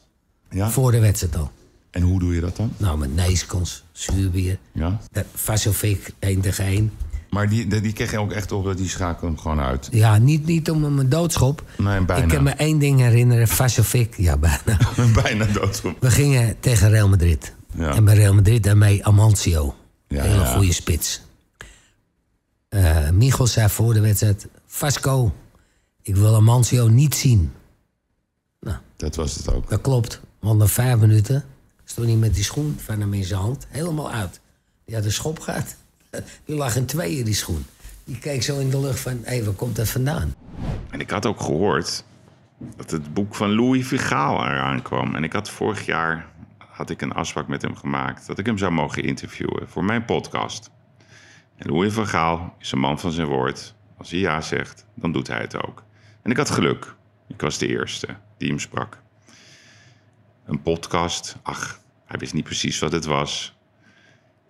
Ja? Voor de wedstrijd al. En hoe doe je dat dan? Nou, met neeskons, zuurbier. Ja. Vasovic, één tegen één. Maar die, die, kreeg je ook echt op dat die schakelde hem gewoon uit. Ja, niet, niet om een doodschop. Nee, bijna. Ik kan me één ding herinneren. Vasovic, ja, bijna. bijna doodschop. We gingen tegen Real Madrid. Ja. En bij Real Madrid daarmee Amancio. Ja, Hele ja. goede spits. Eh Michel zei voor de wedstrijd... Vasco, ik wil Amancio niet zien. Dat was het ook. Dat klopt. Want na vijf minuten stond hij met die schoen van hem in zijn hand helemaal uit. Die had een schop gehad. Die lag in tweeën, die schoen. Die keek zo in de lucht van, hé, waar komt dat vandaan? En ik had ook gehoord dat het boek van Louis Vigaal eraan kwam. En ik had vorig jaar had ik een afspraak met hem gemaakt dat ik hem zou mogen interviewen voor mijn podcast. En Louis van Gaal is een man van zijn woord. Als hij ja zegt, dan doet hij het ook. En ik had geluk. Ik was de eerste die hem sprak. Een podcast, ach, hij wist niet precies wat het was.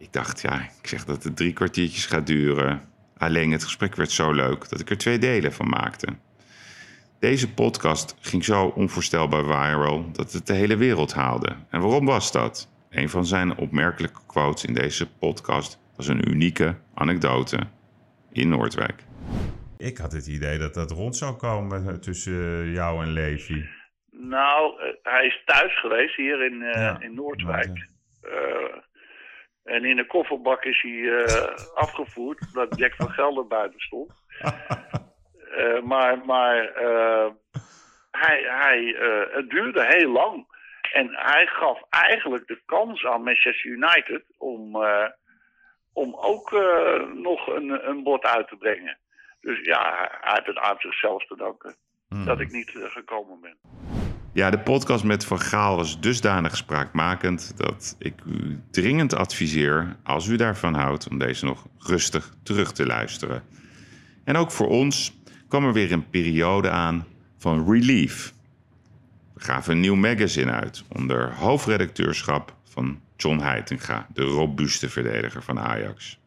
Ik dacht, ja, ik zeg dat het drie kwartiertjes gaat duren. Alleen het gesprek werd zo leuk dat ik er twee delen van maakte. Deze podcast ging zo onvoorstelbaar viral dat het de hele wereld haalde. En waarom was dat? Een van zijn opmerkelijke quotes in deze podcast was een unieke anekdote in Noordwijk. Ik had het idee dat dat rond zou komen tussen jou en Levi. Nou, eh, hij is thuis geweest hier in, eh, in Noordwijk. Eh, en in een kofferbak is hij eh, afgevoerd, omdat Jack van Gelder buiten stond. Eh, maar maar eh, hij, hij, het duurde heel lang. En hij gaf eigenlijk de kans aan Manchester United om, om ook nog een, een bod uit te brengen. Dus ja, hij heeft het aan zichzelf te danken dat ik niet gekomen ben. Ja, de podcast met Van Gaal was dusdanig spraakmakend dat ik u dringend adviseer, als u daarvan houdt, om deze nog rustig terug te luisteren. En ook voor ons kwam er weer een periode aan van relief. We gaven een nieuw magazine uit onder hoofdredacteurschap van John Heitinga, de robuuste verdediger van Ajax.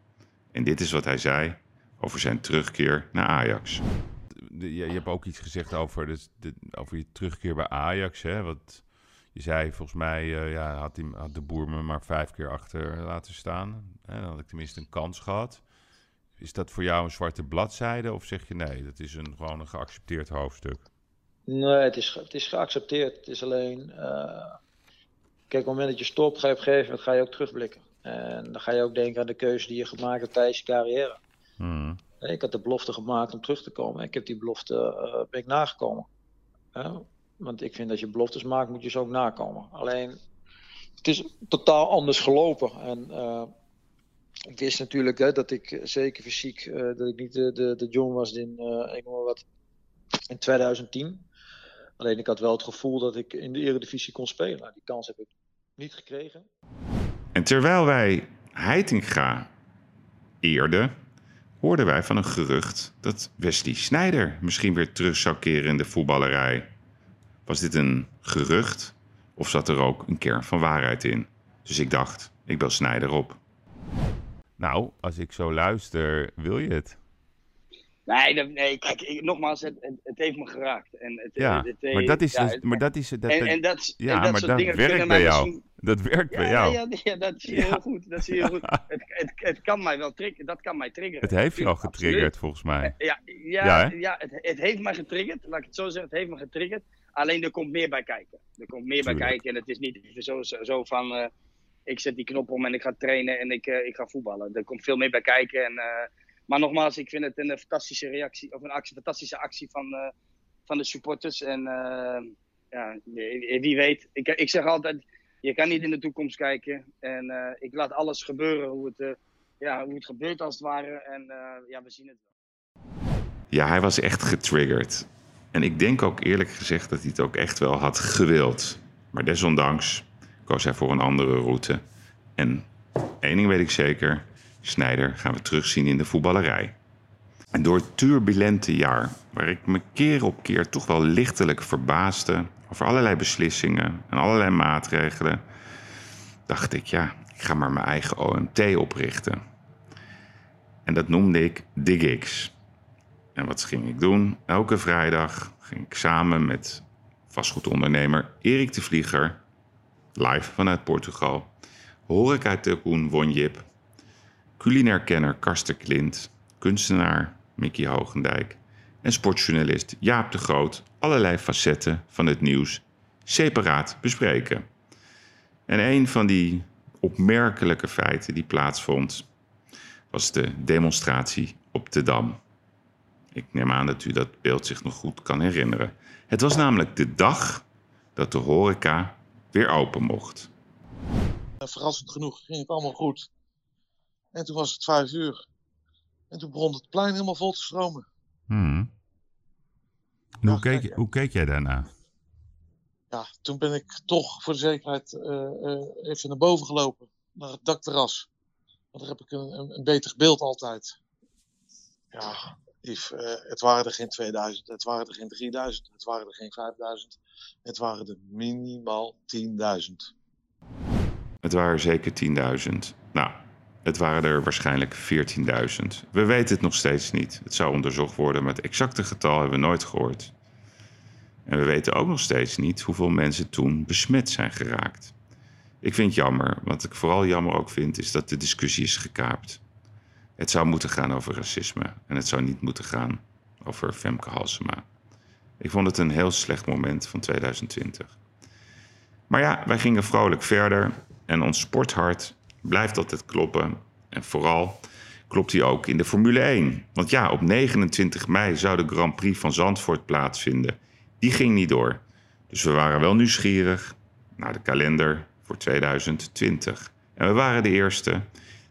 En dit is wat hij zei over zijn terugkeer naar Ajax. De- je, je hebt ook iets gezegd over, dus de, over je terugkeer bij Ajax. Hè? Wat je zei, volgens mij eh, ja, had, die, had de boer me maar vijf keer achter laten staan. Hè? Dan had ik tenminste een kans gehad. Is dat voor jou een zwarte bladzijde? Of zeg je nee, dat is een, gewoon een geaccepteerd hoofdstuk? Nee, het is, het is geaccepteerd. Het is alleen. eh, kijk, op het moment dat je stopt, ga je op een gegeven moment ga je ook terugblikken. En dan ga je ook denken aan de keuze die je gemaakt hebt tijdens je carrière. Hmm. Ik had de belofte gemaakt om terug te komen. Ik heb die belofte eh, ben ik nagekomen. Want ik vind dat je beloftes maakt, moet je ze ook nakomen. Alleen, het is totaal anders gelopen. En eh, ik wist natuurlijk hè, dat ik zeker fysiek, eh, dat ik niet de, de, de John was in, wat, in 2010. Alleen ik had wel het gevoel dat ik in de Eredivisie kon spelen. Nou, die kans heb ik niet gekregen. En terwijl wij Heitinga eerden, hoorden wij van een gerucht dat Wesley Sneijder misschien weer terug zou keren in de voetballerij. Was dit een gerucht of zat er ook een kern van waarheid in? Dus ik dacht, ik bel Sneijder op. Nou, als ik zo luister, wil je het? Nee, nee kijk, ik, nogmaals, het, het, heeft me geraakt. En het, Ja, het- maar dat is ja, dus- maar dat is- dat- en, en dat, ja, en dat maar soort dat dingen werkt bij jou. misschien- Dat werkt bij jou. Ja, ja, dat zie je heel goed. Dat zie je heel goed. Het, kan mij wel triggeren. Dat kan mij triggeren. Het heeft je al Absoluut. getriggerd, volgens mij. Ja, ja, Ja, ja, het, het heeft mij getriggerd. Laat ik het zo zeggen. Het heeft me getriggerd. Alleen er komt meer bij kijken. Er komt meer bij kijken. En het is niet zo, zo, van... eh, ik zet die knop om en ik ga trainen en ik, eh, ik ga voetballen. Er komt veel meer bij kijken. En, eh, maar nogmaals, ik vind het een fantastische reactie. Of een actie, fantastische actie van, eh, van de supporters. En eh, ja, wie weet. Ik, ik zeg altijd, je kan niet in de toekomst kijken. En eh, ik laat alles gebeuren hoe het, ja, hoe het gebeurt als het ware. En ja, we zien het wel. Ja, hij was echt getriggerd. En ik denk ook eerlijk gezegd dat hij het ook echt wel had gewild. Maar desondanks koos hij voor een andere route. En één ding weet ik zeker: Snijder gaan we terugzien in de voetballerij. En door het turbulente jaar, waar ik me keer op keer toch wel lichtelijk verbaasde over allerlei beslissingen en allerlei maatregelen, dacht ik, ja, ik ga maar mijn eigen OMT oprichten. En dat noemde ik Gigs. En wat ging ik doen? Elke vrijdag ging ik samen met vastgoedondernemer Erik de Vlieger, live vanuit Portugal, horeca-tycoon Wonjip, culinair kenner Karsten Klint, kunstenaar Mickey Hogendijk en sportjournalist Jaap de Groot allerlei facetten van het nieuws separaat bespreken. En een van die opmerkelijke feiten die plaatsvond, was de demonstratie op de Dam. Ik neem aan dat u dat beeld zich nog goed kan herinneren. Het was namelijk de dag dat de horeca weer open mocht. En verrassend genoeg ging het allemaal goed. En toen was het vijf uur. En toen begon het plein helemaal vol te stromen. Hmm. En Hoe, keek, je- hoe keek jij daarna? Ja, toen ben ik toch voor de zekerheid eh, eh, even naar boven gelopen. Naar het dakterras. Want daar heb ik een, een, een beter beeld altijd. Ja, Yves, eh, het waren er geen 2000, het waren er geen 3000, het waren er geen 5000. Het waren er minimaal 10.000. Het waren zeker 10.000. Nou, het waren er waarschijnlijk 14.000. We weten het nog steeds niet. Het zou onderzocht worden, maar het exacte getal hebben we nooit gehoord. En we weten ook nog steeds niet hoeveel mensen toen besmet zijn geraakt. Ik vind het jammer. Wat ik vooral jammer ook vind, is dat de discussie is gekaapt. Het zou moeten gaan over racisme. En het zou niet moeten gaan over Femke Halsema. Ik vond het een heel slecht moment van 2020. Maar ja, wij gingen vrolijk verder en ons sporthart blijft altijd kloppen. En vooral klopt hij ook in de Formule 1. Want ja, op 29 mei zou de Grand Prix van Zandvoort plaatsvinden. Die ging niet door. Dus we waren wel nieuwsgierig naar de kalender voor 2020. En we waren de eerste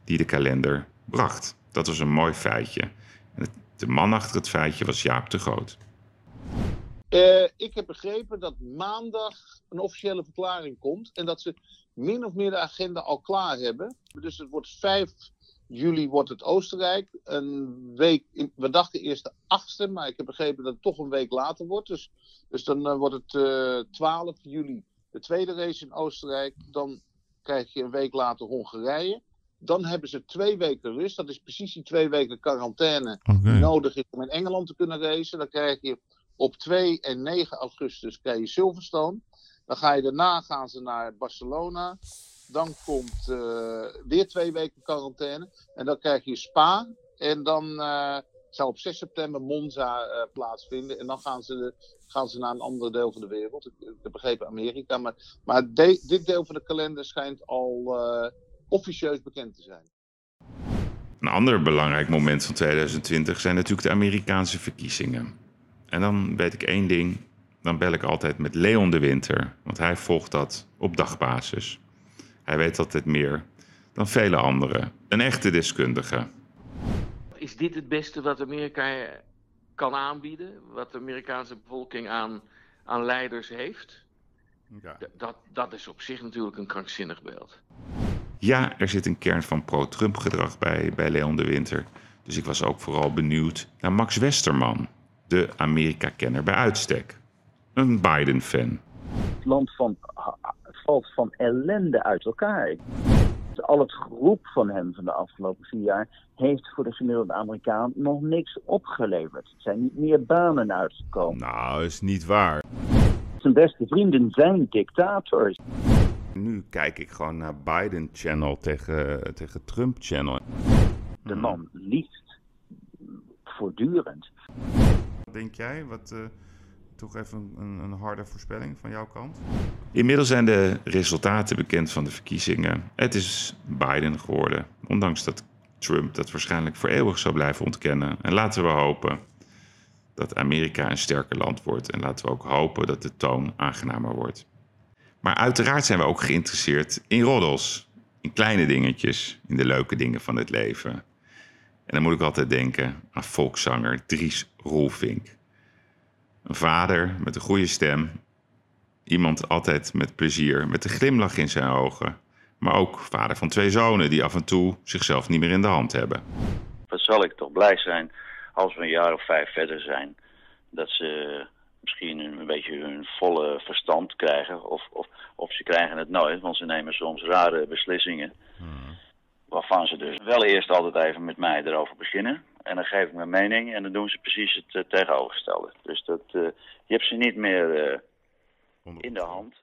die de kalender bracht. Dat was een mooi feitje. En de man achter het feitje was Jaap de Groot. Uh, ik heb begrepen dat maandag een officiële verklaring komt. En dat ze min of meer de agenda al klaar hebben. Dus het wordt 5 juli wordt het Oostenrijk. Een week, we dachten eerst de 8e, maar ik heb begrepen dat het toch een week later wordt. Dus, dus dan uh, wordt het uh, 12 juli de tweede race in Oostenrijk. Dan krijg je een week later Hongarije. Dan hebben ze twee weken rust. Dat is precies die twee weken quarantaine die nodig is om in Engeland te kunnen racen. Dan krijg je op 2 en 9 augustus krijg je Silverstone. Dan ga je daarna gaan ze naar Barcelona. Dan komt uh, weer twee weken quarantaine. En dan krijg je Spa. En dan uh, zou op 6 september Monza uh, plaatsvinden. En dan gaan ze, gaan ze naar een ander deel van de wereld. Ik, ik heb begrepen Amerika. Maar, maar dit deel van de kalender schijnt al officieus bekend te zijn. Een ander belangrijk moment van 2020 zijn natuurlijk de Amerikaanse verkiezingen. En dan weet ik één ding. Dan bel ik altijd met Leon de Winter. Want hij volgt dat op dagbasis. Hij weet altijd meer dan vele anderen. Een echte deskundige. Is dit het beste wat Amerika kan aanbieden? Wat de Amerikaanse bevolking aan, aan leiders heeft? Ja. Dat, dat is op zich natuurlijk een krankzinnig beeld. Ja, er zit een kern van pro-Trump gedrag bij, bij Leon de Winter. Dus ik was ook vooral benieuwd naar Max Westerman, de Amerika-kenner bij uitstek. Een Biden-fan. Het land van, valt van ellende uit elkaar. Al het groep van hem van de afgelopen vier jaar heeft voor de gemiddelde Amerikaan nog niks opgeleverd. Er zijn niet meer banen uitgekomen. Nou, is niet waar. Zijn beste vrienden zijn dictators. Nu kijk ik gewoon naar Biden Channel tegen, tegen Trump Channel. De man liefst voortdurend. Wat denk jij? Wat, uh, toch even een, een, harde voorspelling van jouw kant? Inmiddels zijn de resultaten bekend van de verkiezingen. Het is Biden geworden, ondanks dat Trump dat waarschijnlijk voor eeuwig zou blijven ontkennen. En laten we hopen dat Amerika een sterker land wordt. En laten we ook hopen dat de toon aangenamer wordt. Maar uiteraard zijn we ook geïnteresseerd in roddels. In kleine dingetjes, in de leuke dingen van het leven. En dan moet ik altijd denken aan volkszanger Dries Roelvink. Een vader met een goede stem. Iemand altijd met plezier, met een glimlach in zijn ogen. Maar ook vader van twee zonen die af en toe zichzelf niet meer in de hand hebben. Wat zal ik toch blij zijn als we een jaar of vijf verder zijn. Dat ze misschien een beetje hun volle verstand krijgen. Of, of, of ze krijgen het nooit, want ze nemen soms rare beslissingen. Waarvan ze dus wel eerst altijd even met mij erover beginnen. En dan geef ik mijn mening en dan doen ze precies het uh, tegenovergestelde. Dus dat, uh, je hebt ze niet meer uh, in de hand.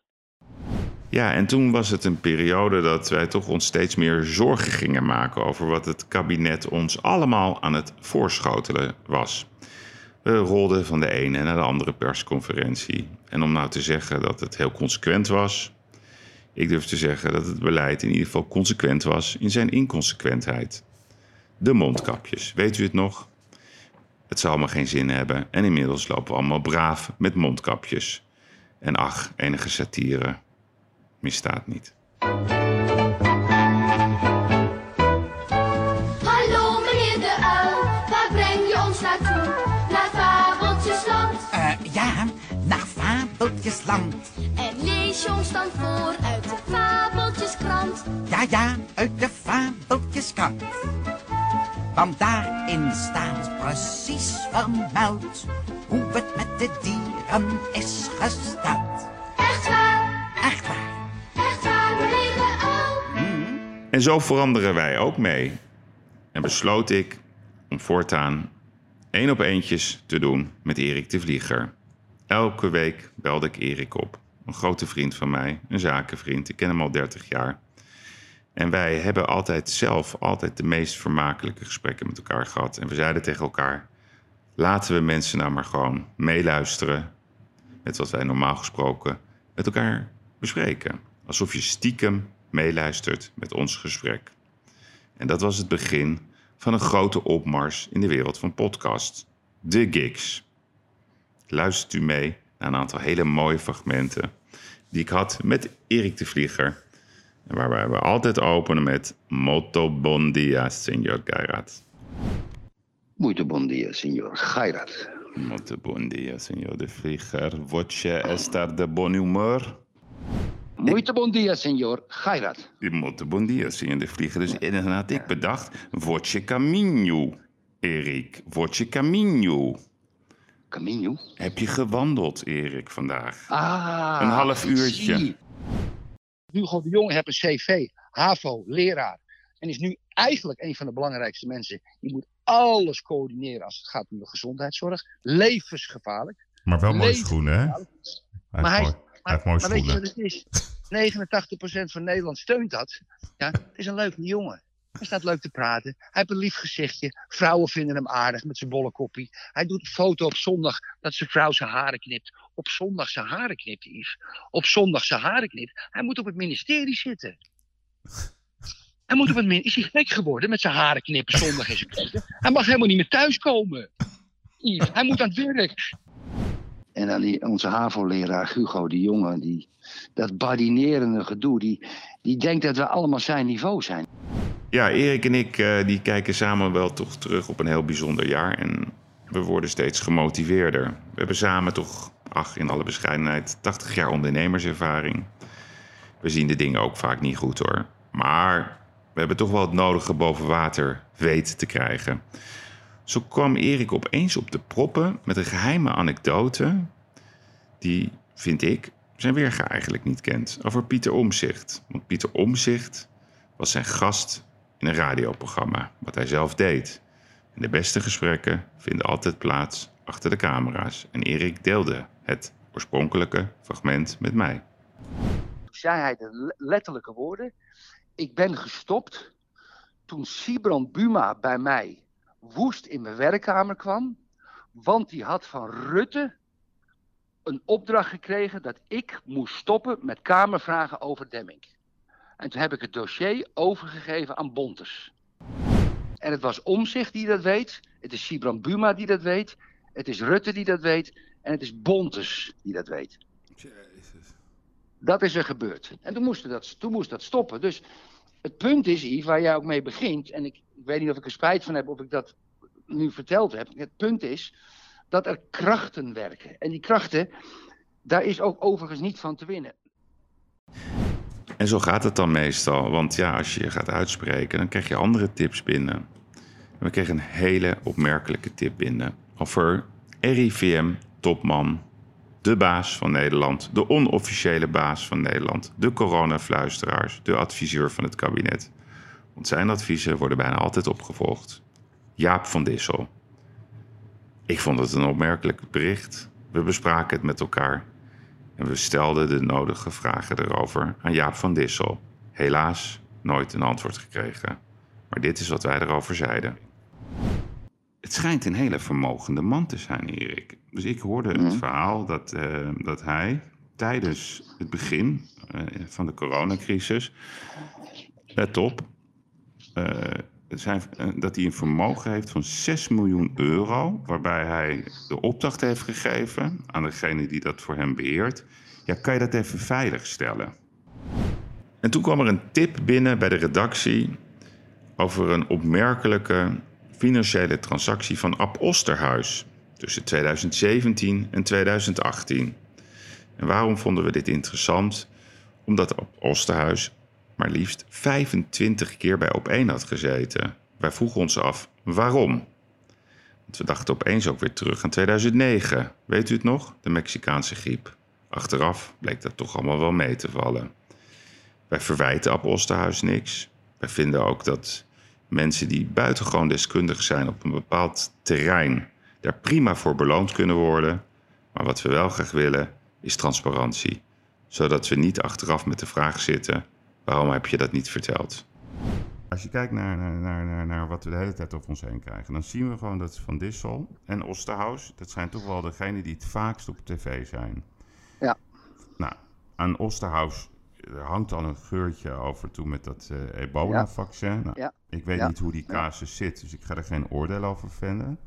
Ja, en toen was het een periode dat wij toch ons steeds meer zorgen gingen maken over wat het kabinet ons allemaal aan het voorschotelen was. We rolden van de ene naar de andere persconferentie. En om nou te zeggen dat het heel consequent was, ik durf te zeggen dat het beleid in ieder geval consequent was in zijn inconsequentheid. De mondkapjes, weet u het nog? Het zal allemaal geen zin hebben en inmiddels lopen we allemaal braaf met mondkapjes. En ach, enige satire misstaat niet. En lees je ons dan voor uit de Fabeltjeskrant? Ja, ja, uit de Fabeltjeskrant. Want daarin staat precies vermeld hoe het met de dieren is gesteld. Echt waar? Echt waar. Echt waar, meneer de uil? En zo veranderen wij ook mee. En besloot ik om voortaan één op eentjes te doen met Erik de Vlieger. Elke week belde ik Erik op. Een grote vriend van mij, een zakenvriend. Ik ken hem al 30 jaar. En wij hebben altijd zelf altijd de meest vermakelijke gesprekken met elkaar gehad. En we zeiden tegen elkaar: laten we mensen nou maar gewoon meeluisteren met wat wij normaal gesproken met elkaar bespreken. Alsof je stiekem meeluistert met ons gesprek. En dat was het begin van een grote opmars in de wereld van podcast. De Gigs. Luistert u mee naar een aantal hele mooie fragmenten die ik had met Erik de Vlieger. Waarbij we altijd openen met Molto bon dia, signor Gairat. Muito bom dia, senhor Gairat. Molto bon dia, signor de Vlieger. Voce estar de bon humor? Muito bom dia, senhor Gairat. Molto bon dia, signor de Vlieger. Dus inderdaad ik bedacht, voce caminho, Erik. Voce caminho. Caminho? Heb je gewandeld, Erik, vandaag? Ah, Een half uurtje. zie. Hugo de Jonge heeft een cv, HAVO, leraar. En is nu eigenlijk een van de belangrijkste mensen. Die moet alles coördineren als het gaat om de gezondheidszorg. Levensgevaarlijk. Maar wel mooie schoenen, hè? Hij heeft Maar hij, mooi- heeft mooie maar weet je schoenen. wat het is? 89% van Nederland steunt dat. Ja, het is een leuke jongen. Hij staat leuk te praten. Hij heeft een lief gezichtje. Vrouwen vinden hem aardig met zijn bolle koppie. Hij doet een foto op zondag dat zijn vrouw zijn haren knipt. Op zondag zijn haren knipt, Yves. Op zondag zijn haren knipt. Hij moet op het ministerie zitten. Hij moet op het ministerie. Is hij gek geworden met zijn haren knippen zondag in zijn? Hij mag helemaal niet meer thuiskomen. Yves, hij moet aan het werk. En dan die, onze HAVO-leraar Hugo de Jonge, die, dat badinerende gedoe, die, die denkt dat we allemaal zijn niveau zijn. Ja, Erik en ik eh, die kijken samen wel toch terug op een heel bijzonder jaar. En we worden steeds gemotiveerder. We hebben samen toch, ach, in alle bescheidenheid, 80 jaar ondernemerservaring. We zien de dingen ook vaak niet goed hoor. Maar we hebben toch wel het nodige boven water weten te krijgen. Zo kwam Erik opeens op de proppen met een geheime anekdote. Die, vind ik, zijn weerga eigenlijk niet kent. Over Pieter Omzicht. Want Pieter Omzicht was zijn gast in een radioprogramma, wat hij zelf deed. De beste gesprekken vinden altijd plaats achter de camera's. En Erik deelde het oorspronkelijke fragment met mij. zei hij de le- letterlijke woorden. Ik ben gestopt toen Sibrand Buma bij mij woest in mijn werkkamer kwam. Want die had van Rutte een opdracht gekregen dat ik moest stoppen met kamervragen over Demming. En toen heb ik het dossier overgegeven aan Bontes. En het was Omzicht die dat weet. Het is Sibrand Buma die dat weet. Het is Rutte die dat weet. En het is Bontes die dat weet. Dat is er gebeurd. En toen moest dat, toen moest dat stoppen. Dus het punt is, Yves, waar jij ook mee begint. En ik, ik weet niet of ik er spijt van heb of ik dat nu verteld heb. Het punt is dat er krachten werken. En die krachten, daar is ook overigens niet van te winnen. En zo gaat het dan meestal. Want ja, als je je gaat uitspreken, dan krijg je andere tips binnen. En we kregen een hele opmerkelijke tip binnen. Over RIVM-topman, de baas van Nederland, de onofficiële baas van Nederland, de coronafluisteraars, de adviseur van het kabinet. Want zijn adviezen worden bijna altijd opgevolgd. Jaap van Dissel. Ik vond het een opmerkelijk bericht. We bespraken het met elkaar. En we stelden de nodige vragen erover aan Jaap van Dissel. Helaas nooit een antwoord gekregen. Maar dit is wat wij erover zeiden. Het schijnt een hele vermogende man te zijn, Erik. Dus ik hoorde het verhaal dat, eh, dat hij tijdens het begin eh, van de coronacrisis... Let op, eh, zijn, eh, dat hij een vermogen heeft van 6 miljoen euro... waarbij hij de opdracht heeft gegeven aan degene die dat voor hem beheert... ja, kan je dat even veiligstellen? En toen kwam er een tip binnen bij de redactie... over een opmerkelijke financiële transactie van Ab Osterhuis... tussen 2017 en 2018. En waarom vonden we dit interessant? Omdat Ab Osterhuis maar liefst 25 keer bij Op1 had gezeten. Wij vroegen ons af waarom. Want we dachten opeens ook weer terug aan 2009. Weet u het nog? De Mexicaanse griep. Achteraf bleek dat toch allemaal wel mee te vallen. Wij verwijten Ab Osterhuis niks. Wij vinden ook dat mensen die buitengewoon deskundig zijn op een bepaald terrein... daar prima voor beloond kunnen worden. Maar wat we wel graag willen is transparantie. Zodat we niet achteraf met de vraag zitten... waarom heb je dat niet verteld? Als je kijkt naar, naar, naar, naar, wat we de hele tijd over ons heen krijgen, dan zien we gewoon dat Van Dissel en Osterhaus, dat zijn toch wel degenen die het vaakst op tv zijn. Ja. Nou, aan Osterhaus er hangt al een geurtje over toe met dat eh, ebola-vaccin. Nou, Ja. Ik weet Ja. niet hoe die casus zit, dus ik ga er geen oordeel over vellen.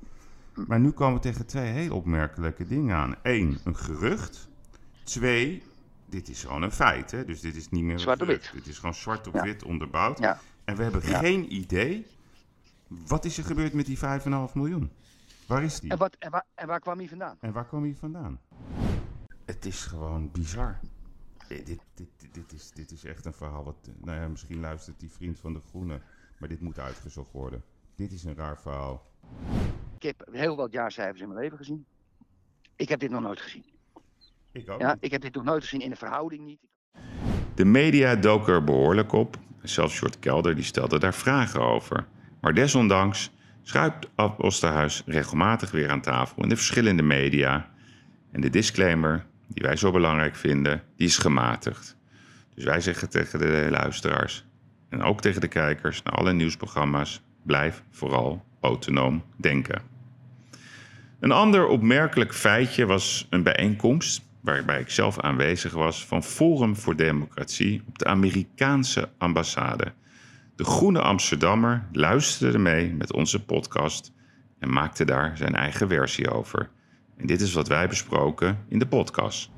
Hm. Maar nu komen we tegen twee heel opmerkelijke dingen aan. Eén, een gerucht. Twee, dit is gewoon een feit. Hè? Dus dit is niet meer een Zwart op gerucht. Dit is gewoon zwart op Ja. wit onderbouwd. Ja. En we hebben Ja. geen idee. Wat is er gebeurd met die 5,5 miljoen? Waar is die? En, wat, en, waar, en waar kwam hij vandaan? En waar kwam hij vandaan? Het is gewoon bizar. Eh, Dit, dit, dit, dit is, dit is echt een verhaal wat... eh, Nou ja, misschien luistert die vriend van de Groene. Maar dit moet uitgezocht worden. Dit is een raar verhaal. Ik heb heel wat jaarcijfers in mijn leven gezien. Ik heb dit nog nooit gezien. Ik ook. Ja, ik heb dit nog nooit gezien in een verhouding niet. De media doken er behoorlijk op. Zelfs Short Kelder die stelde daar vragen over. Maar desondanks schuift Ab Osterhuis regelmatig weer aan tafel in de verschillende media. En de disclaimer, die wij zo belangrijk vinden, die is gematigd. Dus wij zeggen tegen de luisteraars en ook tegen de kijkers naar alle nieuwsprogramma's: blijf vooral autonoom denken. Een ander opmerkelijk feitje was een bijeenkomst waarbij ik zelf aanwezig was van Forum voor Democratie op de Amerikaanse ambassade. De Groene Amsterdammer luisterde mee met onze podcast en maakte daar zijn eigen versie over. En dit is wat wij besproken in de podcast.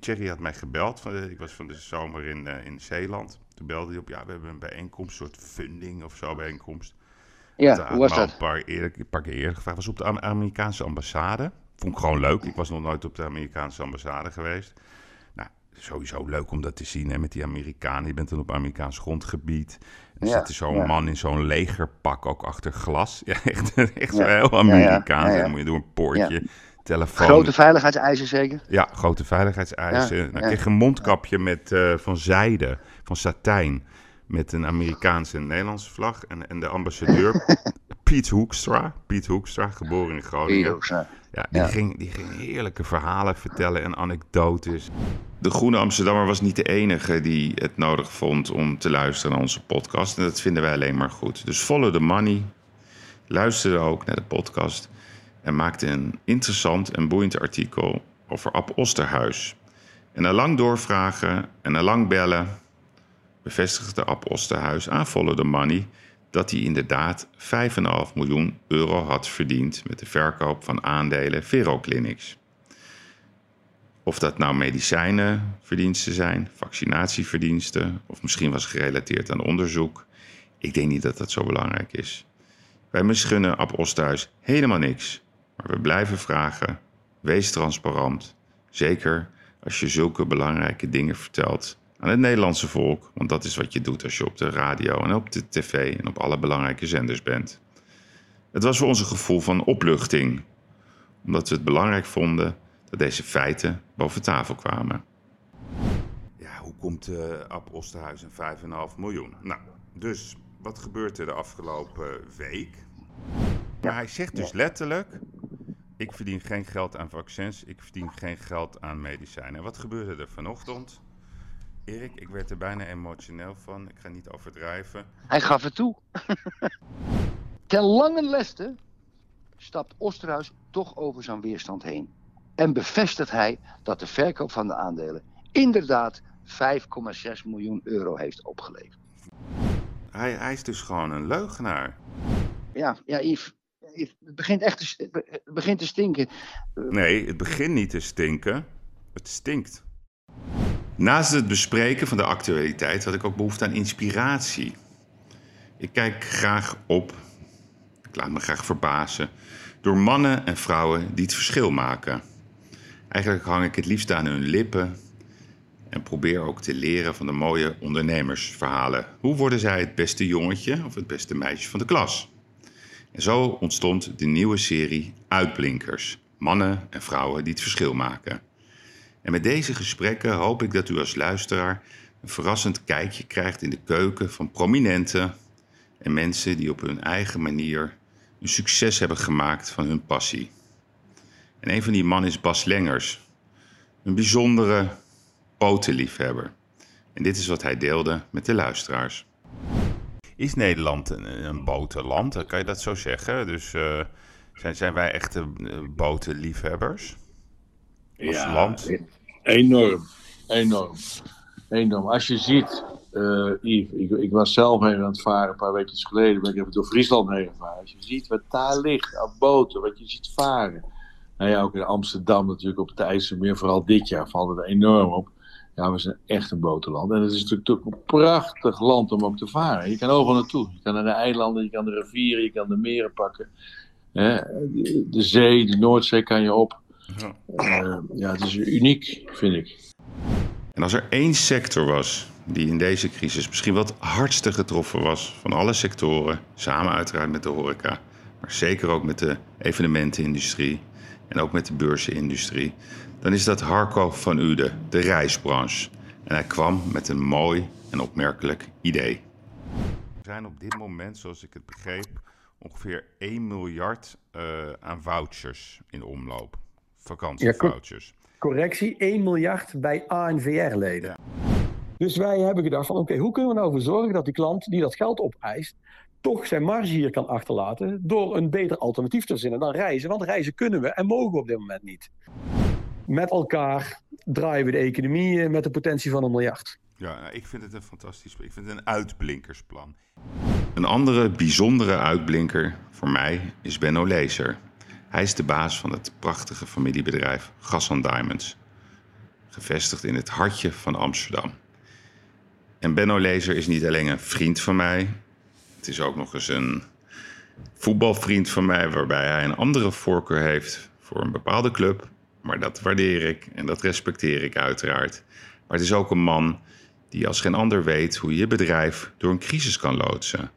Thierry had mij gebeld. Van, ik was van de zomer in, eh, in Zeeland. Toen belde hij op, ja, we hebben een bijeenkomst, een soort funding of zo bijeenkomst. Ja, hoe was dat? Een paar, een paar keer eerder gevraagd. was op de Am- Amerikaanse ambassade. Vond ik gewoon leuk. Ik was nog nooit op de Amerikaanse ambassade geweest. Nou, sowieso leuk om dat te zien hè, met die Amerikanen. Je bent dan op Amerikaans grondgebied. Er Ja, zit zo'n ja. man in zo'n legerpak ook achter glas. Ja, echt, echt Ja, heel Amerikaans. dan moet je door een poortje, telefoon. Grote veiligheidseisen zeker? Ja, grote veiligheidseisen. Ja, nou, kreeg een mondkapje met, eh, van zijde, van satijn. Met een Amerikaanse en Nederlandse vlag. En, en de ambassadeur, Piet Hoekstra. Piet Hoekstra, geboren in Groningen. Hoekstra. Ja, die, Ja. Ging, die ging heerlijke verhalen vertellen en anekdotes. De Groene Amsterdammer was niet de enige die het nodig vond om te luisteren naar onze podcast. En dat vinden wij alleen maar goed. Dus follow the money. Luisterde ook naar de podcast. En maakte een interessant en boeiend artikel over Ab Osterhuis. En na lang doorvragen en na lang bellen bevestigde Ab Osterhuis aan Follow the Money dat hij inderdaad 5,5 miljoen euro had verdiend met de verkoop van aandelen Veroclinics. Of dat nou medicijnenverdiensten zijn, vaccinatieverdiensten of misschien was gerelateerd aan onderzoek. Ik denk niet dat dat zo belangrijk is. Wij misgunnen Ab Osterhuis helemaal niks. Maar we blijven vragen, wees transparant. Zeker als je zulke belangrijke dingen vertelt aan het Nederlandse volk. Want dat is wat je doet als je op de radio en op de tv en op alle belangrijke zenders bent. Het was voor ons een gevoel van opluchting. Omdat we het belangrijk vonden dat deze feiten boven tafel kwamen. Ja, hoe komt uh, Ab Osterhuis en 5,5 miljoen? Nou, dus wat gebeurt er de afgelopen week? Maar hij zegt dus letterlijk: ik verdien geen geld aan vaccins, ik verdien geen geld aan medicijnen. En wat gebeurde er vanochtend? Erik, ik werd er bijna emotioneel van. Ik ga niet overdrijven. Hij gaf het toe. Ten lange leste stapt Osterhuis toch over zijn weerstand heen. En bevestigt hij dat de verkoop van de aandelen inderdaad 5,6 miljoen euro heeft opgeleverd. Hij, hij is dus gewoon een leugenaar. Ja, ja Yves, Yves, het begint echt te, het begint te stinken. Nee, het begint niet te stinken. Het stinkt. Naast het bespreken van de actualiteit had ik ook behoefte aan inspiratie. Ik kijk graag op, ik laat me graag verbazen, door mannen en vrouwen die het verschil maken. Eigenlijk hang ik het liefst aan hun lippen en probeer ook te leren van de mooie ondernemersverhalen. Hoe worden zij het beste jongetje of het beste meisje van de klas? En zo ontstond de nieuwe serie Uitblinkers. Mannen en vrouwen die het verschil maken. En met deze gesprekken hoop ik dat u als luisteraar een verrassend kijkje krijgt in de keuken van prominenten en mensen die op hun eigen manier een succes hebben gemaakt van hun passie. En een van die mannen is Bas Lengers, een bijzondere potenliefhebber. En dit is wat hij deelde met de luisteraars. Is Nederland een, een botenland? Kan je dat zo zeggen? Dus eh, zijn, zijn wij echte eh, botenliefhebbers? Als Ja, land? enorm. Enorm. Enorm. Als je ziet, Yves, ik, ik was zelf even aan het varen een paar weken geleden. Ben ik even door Friesland heen gevaren. Als je ziet wat daar ligt aan boten, wat je ziet varen. Nou ja, ook in Amsterdam natuurlijk op het IJsselmeer, vooral dit jaar valt het enorm op. Ja, we zijn echt een botenland. En het is natuurlijk een prachtig land om op te varen. Je kan overal naartoe. Je kan naar de eilanden, je kan de rivieren, je kan de meren pakken. De zee, de Noordzee kan je op. Eh, ja, het is uniek, vind ik. En als er één sector was die in deze crisis misschien het hardste getroffen was van alle sectoren, samen uiteraard met de horeca, maar zeker ook met de evenementenindustrie en ook met de beurzenindustrie, dan is dat Harco van Uden, de reisbranche. En hij kwam met een mooi en opmerkelijk idee. Er zijn op dit moment, zoals ik het begreep, ongeveer 1 miljard eh, aan vouchers in omloop. Vakantievouchers. Correctie, 1 miljard bij ANVR-leden. Dus wij hebben gedacht van oké, hoe kunnen we nou voor zorgen dat die klant die dat geld opeist, toch zijn marge hier kan achterlaten door een beter alternatief te verzinnen dan reizen. Want reizen kunnen we en mogen we op dit moment niet. Met elkaar draaien we de economie eh, met de potentie van een miljard. Ja, nou, ik vind het een fantastisch. Ik vind het een uitblinkersplan. Een andere bijzondere uitblinker voor mij is Benno Lezer. Hij is de baas van het prachtige familiebedrijf Gassan Diamonds. Gevestigd in het hartje van Amsterdam. En Benno Lezer is niet alleen een vriend van mij. Het is ook nog eens een voetbalvriend van mij, waarbij hij een andere voorkeur heeft voor een bepaalde club. Maar dat waardeer ik en dat respecteer ik uiteraard. Maar het is ook een man die als geen ander weet hoe je bedrijf door een crisis kan loodsen.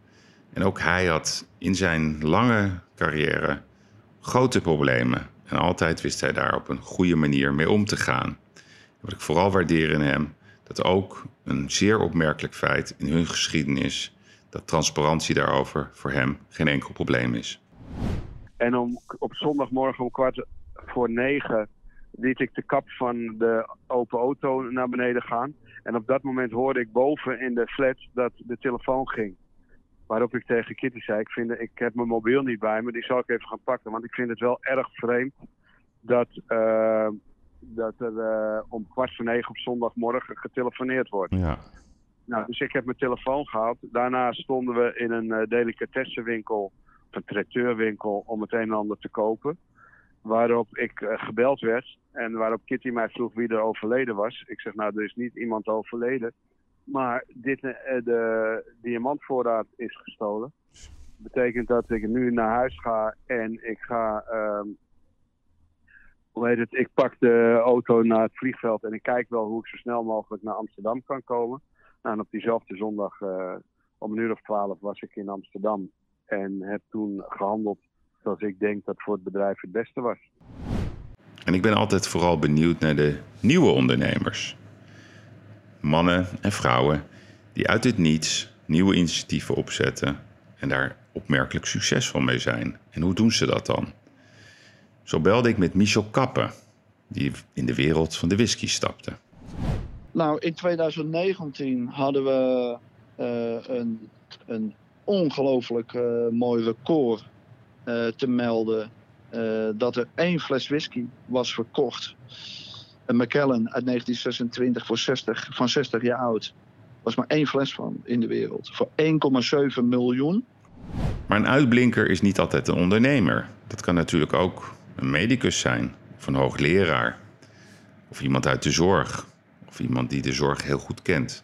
En ook hij had in zijn lange carrière grote problemen. En altijd wist hij daar op een goede manier mee om te gaan. Wat ik vooral waardeer in hem, dat ook een zeer opmerkelijk feit in hun geschiedenis, dat transparantie daarover voor hem geen enkel probleem is. En om, op zondagmorgen om kwart voor negen liet ik de kap van de open auto naar beneden gaan. En op dat moment hoorde ik boven in de flat dat de telefoon ging. Waarop ik tegen Kitty zei, ik, vind, ik heb mijn mobiel niet bij me, die zal ik even gaan pakken. Want ik vind het wel erg vreemd dat, eh, dat er eh, om kwart voor negen op zondagmorgen getelefoneerd wordt. Ja. Nou, dus ik heb mijn telefoon gehaald. Daarna stonden we in een uh, delicatessenwinkel, of een traiteurwinkel, om het een en ander te kopen. Waarop ik gebeld werd en waarop Kitty mij vroeg wie er overleden was. Ik zeg, nou, er is niet iemand overleden. Maar dit, uh, de diamantvoorraad is gestolen. betekent dat ik nu naar huis ga en ik ga... Um, hoe heet het? Ik pak de auto naar het vliegveld en ik kijk wel hoe ik zo snel mogelijk naar Amsterdam kan komen. Nou, en op diezelfde zondag uh, om een uur of twaalf was ik in Amsterdam. En heb toen gehandeld zoals ik denk dat voor het bedrijf het beste was. En ik ben altijd vooral benieuwd naar de nieuwe ondernemers. Mannen en vrouwen die uit het niets nieuwe initiatieven opzetten en daar opmerkelijk succesvol mee zijn. En hoe doen ze dat dan? Zo belde ik met Michel Kappen, die in de wereld van de whisky stapte. Nou, in 2019 hadden we uh, een, een ongelooflijk uh, mooi record uh, te melden. dat er één fles whisky was verkocht. Een Macallan uit 1926 voor 60, van 60 jaar oud. was maar één fles van in de wereld. Voor 1,7 miljoen. Maar een uitblinker is niet altijd een ondernemer. Dat kan natuurlijk ook een medicus zijn, of een hoogleraar, of iemand uit de zorg, of iemand die de zorg heel goed kent.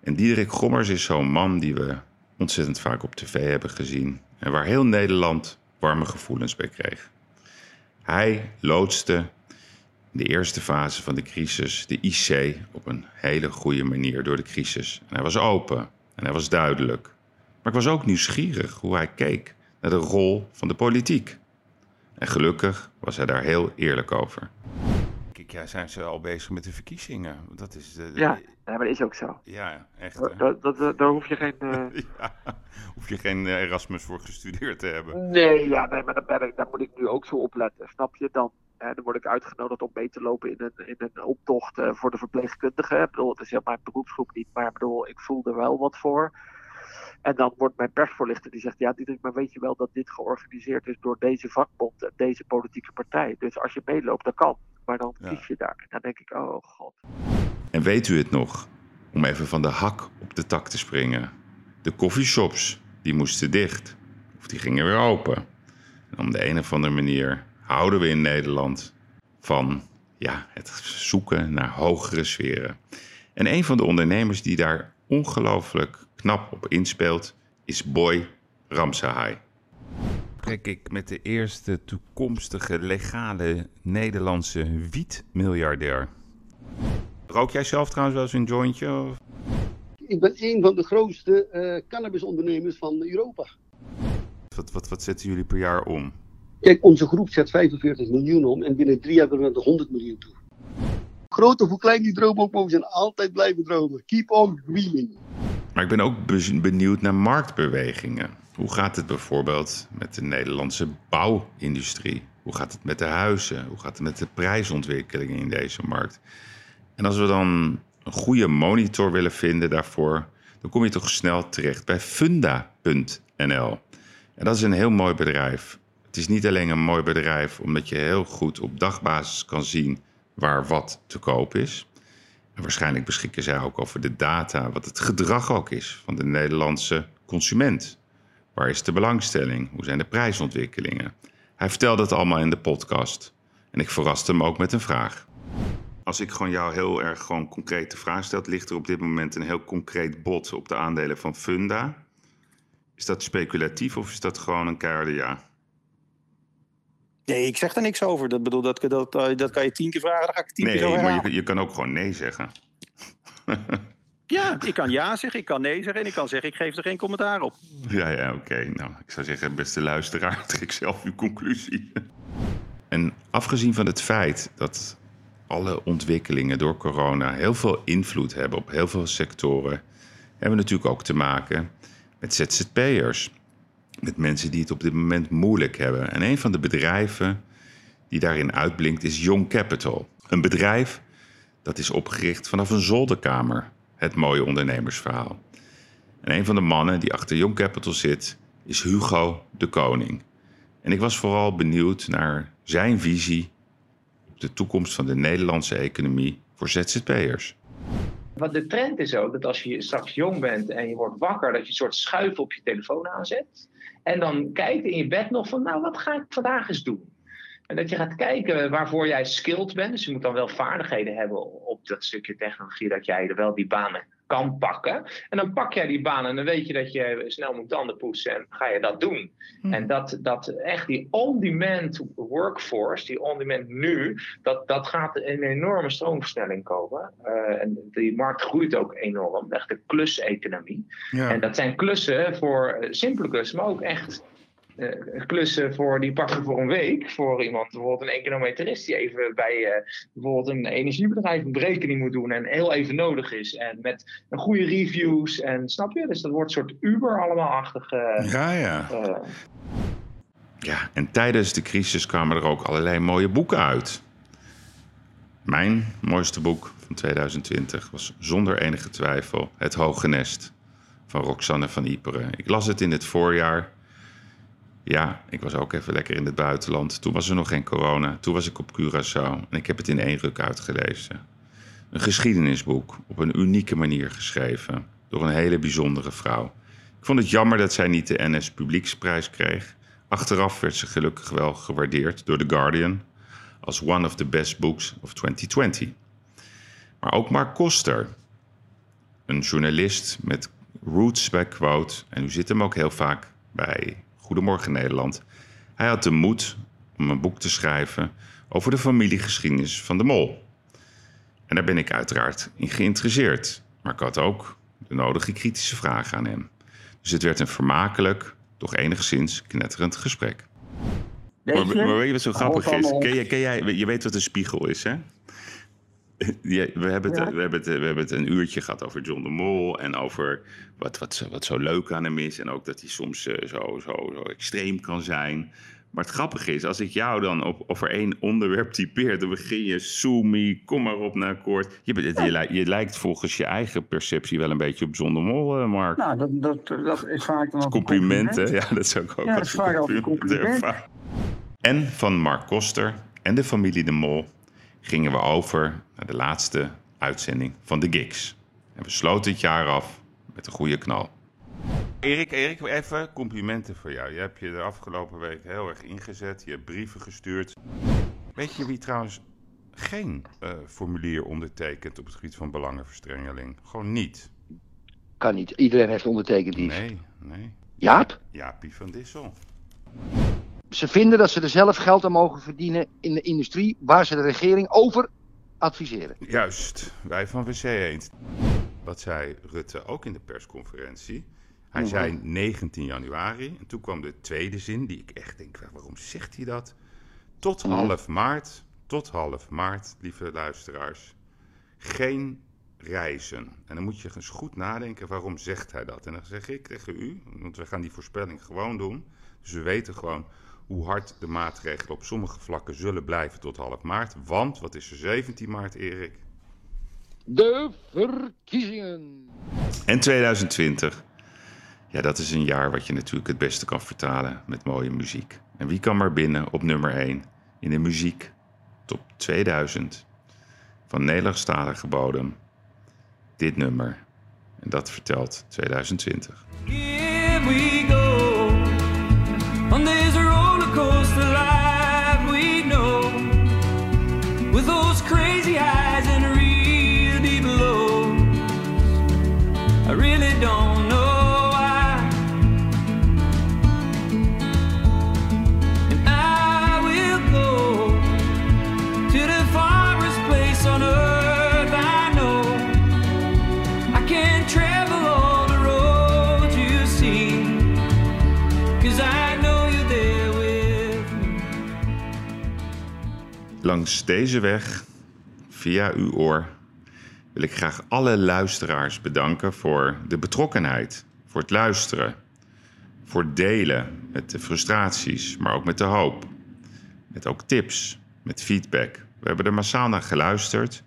En Diederik Gommers is zo'n man die we ontzettend vaak op tv hebben gezien en waar heel Nederland warme gevoelens bij kreeg. Hij loodste de eerste fase van de crisis de IC op een hele goede manier door de crisis. En hij was open en hij was duidelijk. Maar ik was ook nieuwsgierig hoe hij keek naar de rol van de politiek. En gelukkig was hij daar heel eerlijk over. Kijk, ja, zijn ze al bezig met de verkiezingen? Dat is de, de... Ja, maar dat is ook zo. Ja, echt. Dat, dat, dat, daar hoef je geen... Uh... ja, hoef je geen Erasmus voor gestudeerd te hebben. Nee, ja, nee maar daar, ben ik, daar moet ik nu ook zo op letten. Snap je? Dan, hè, dan word ik uitgenodigd om mee te lopen in een, in een optocht uh, voor de verpleegkundigen. Ik bedoel, het is ja mijn beroepsgroep niet, maar ik bedoel, ik voel er wel wat voor. En dan wordt mijn persvoorlichter die zegt, ja Diederik, maar weet je wel dat dit georganiseerd is door deze vakbond en deze politieke partij. Dus als je meeloopt, dat kan. Maar dan kies je daar. Dan denk ik, oh god. En weet u het nog? Om even van de hak op de tak te springen. De coffeeshops, die moesten dicht. Of die gingen weer open. En op de een of andere manier houden we in Nederland van ja, het zoeken naar hogere sferen. En een van de ondernemers die daar ongelooflijk knap op inspeelt, is Boy Ramsahai. Kijk ik met de eerste toekomstige legale Nederlandse wietmiljardair. Rook jij zelf trouwens wel eens een jointje? Of? Ik ben een van de grootste eh, cannabisondernemers van Europa. Wat, wat, wat zetten jullie per jaar om? Kijk, onze groep zet 45 miljoen om en binnen drie jaar hebben we er 100 miljoen toe. Groot of hoe klein die droom ook mogen zijn, altijd blijven dromen. Keep on dreaming. Maar ik ben ook be- benieuwd naar marktbewegingen. Hoe gaat het bijvoorbeeld met de Nederlandse bouwindustrie? Hoe gaat het met de huizen? Hoe gaat het met de prijsontwikkelingen in deze markt? En als we dan een goede monitor willen vinden daarvoor, dan kom je toch snel terecht bij funda.nl. En dat is een heel mooi bedrijf. Het is niet alleen een mooi bedrijf omdat je heel goed op dagbasis kan zien waar wat te koop is. En waarschijnlijk beschikken zij ook over de data, wat het gedrag ook is van de Nederlandse consument. Waar is de belangstelling? Hoe zijn de prijsontwikkelingen? Hij vertelde het allemaal in de podcast. En ik verraste hem ook met een vraag. Als ik gewoon jou heel erg gewoon concrete vraag stel, ligt er op dit moment een heel concreet bod op de aandelen van Funda. Is dat speculatief of is dat gewoon een keiharde ja? Nee, ik zeg er niks over. Dat, bedoel, dat, dat, dat kan je tien keer vragen, dan ga ik tien keer Nee, maar je, je kan ook gewoon nee zeggen. Ja, ik kan ja zeggen, ik kan nee zeggen en ik kan zeggen, ik geef er geen commentaar op. Ja, ja, oké. Nou, ik zou zeggen, beste luisteraar, trek zelf uw conclusie. En afgezien van het feit dat alle ontwikkelingen door corona heel veel invloed hebben op heel veel sectoren, hebben we natuurlijk ook te maken met ZZP'ers. Met mensen die het op dit moment moeilijk hebben. En een van de bedrijven die daarin uitblinkt is Young Capital. Een bedrijf dat is opgericht vanaf een zolderkamer. Het mooie ondernemersverhaal. En een van de mannen die achter Young Capital zit is Hugo de Koning. En ik was vooral benieuwd naar zijn visie op de toekomst van de Nederlandse economie voor ZZP'ers. Want de trend is ook dat als je straks jong bent en je wordt wakker, dat je een soort schuif op je telefoon aanzet. En dan kijkt in je bed nog van, nou, wat ga ik vandaag eens doen? En dat je gaat kijken waarvoor jij skilled bent. Dus je moet dan wel vaardigheden hebben op dat stukje technologie, dat jij er wel die banen kan pakken. En dan pak jij die banen en dan weet je dat je snel moet tanden poetsen en ga je dat doen. En dat, dat echt die on-demand workforce, die on-demand nu, dat, dat gaat een enorme stroomversnelling komen. Eh, en die markt groeit ook enorm, echt de kluseconomie. Ja. En dat zijn klussen voor eh, simpele klussen, maar ook echt eh, klussen voor die pakken voor een week. Voor iemand, bijvoorbeeld een econometrist die even bij eh, bijvoorbeeld een energiebedrijf een berekening moet doen en heel even nodig is. En met een goede reviews en snap je? Dus dat wordt een soort Uber allemaal achtig. eh, Ja, ja. eh, Ja, en tijdens de crisis kwamen er ook allerlei mooie boeken uit. Mijn mooiste boek van 2020 was zonder enige twijfel Het Hoge Nest van Roxanne van Iperen. Ik las het in het voorjaar. Ja, ik was ook even lekker in het buitenland. Toen was er nog geen corona. Toen was ik op Curaçao en ik heb het in één ruk uitgelezen. Een geschiedenisboek op een unieke manier geschreven door een hele bijzondere vrouw. Ik vond het jammer dat zij niet de NS Publieksprijs kreeg. Achteraf werd ze gelukkig wel gewaardeerd door The Guardian als one of the best books of 2020. Maar ook Mark Koster, een journalist met roots bij Quote, en u zit hem ook heel vaak bij Goedemorgen Nederland. Hij had de moed om een boek te schrijven over de familiegeschiedenis van de Mol. En daar ben ik uiteraard in geïnteresseerd. Maar ik had ook de nodige kritische vragen aan hem. Dus het werd een vermakelijk, toch enigszins knetterend gesprek. Maar, maar weet je wat zo grappig is? Ken jij, ken jij, je weet wat een spiegel is, hè? Ja, we, hebben het, Ja. we, hebben het, we hebben het een uurtje gehad over John de Mol en over wat, wat, zo- wat zo leuk aan hem is. En ook dat hij soms eh, zo, zo, zo extreem kan zijn. Maar het grappige is, als ik jou dan op, over één onderwerp typeer, dan begin je Soemi, kom maar op naar akkoord. Je, je, li- je lijkt volgens je eigen perceptie wel een beetje op Zonder Mol, eh, Mark. Nou, dat, dat, dat is vaak dan Complimenten, compliment. ja, dat zou ik ook Ja, dat is vaak een compliment. En van Mark Koster en de familie De Mol gingen we over naar de laatste uitzending van de Gigs. En we sloten het jaar af met een goede knal. Erik, Erik, even complimenten voor jou. Je hebt je de afgelopen week heel erg ingezet. Je hebt brieven gestuurd. Weet je wie trouwens geen eh, formulier ondertekent op het gebied van belangenverstrengeling? Gewoon niet. Kan niet. Iedereen heeft ondertekend iets. Nee, nee. Jaap? Jaapie van Dissel. Ze vinden dat ze er zelf geld aan mogen verdienen in de industrie waar ze de regering over adviseren. Juist, wij van WC Eend. Wat zei Rutte ook in de persconferentie. Hij zei 19 januari. En toen kwam de tweede zin, die ik echt denk, waarom zegt hij dat? Tot half maart, tot half maart, lieve luisteraars, geen reizen. En dan moet je eens goed nadenken, waarom zegt hij dat? En dan zeg ik tegen u, want we gaan die voorspelling gewoon doen. Dus we weten gewoon hoe hard de maatregelen op sommige vlakken zullen blijven tot half maart. Want, wat is er 17 maart, Erik? De verkiezingen. En 2020. Ja, dat is een jaar wat je natuurlijk het beste kan vertalen met mooie muziek. En wie kan maar binnen op nummer 1 in de muziek top 2000 van Nederlandstalige bodem? Dit nummer. En dat vertelt 2020. Here we go Langs deze weg, via uw oor, wil ik graag alle luisteraars bedanken voor de betrokkenheid, voor het luisteren, voor het delen met de frustraties, maar ook met de hoop. Met ook tips, met feedback. We hebben er massaal naar geluisterd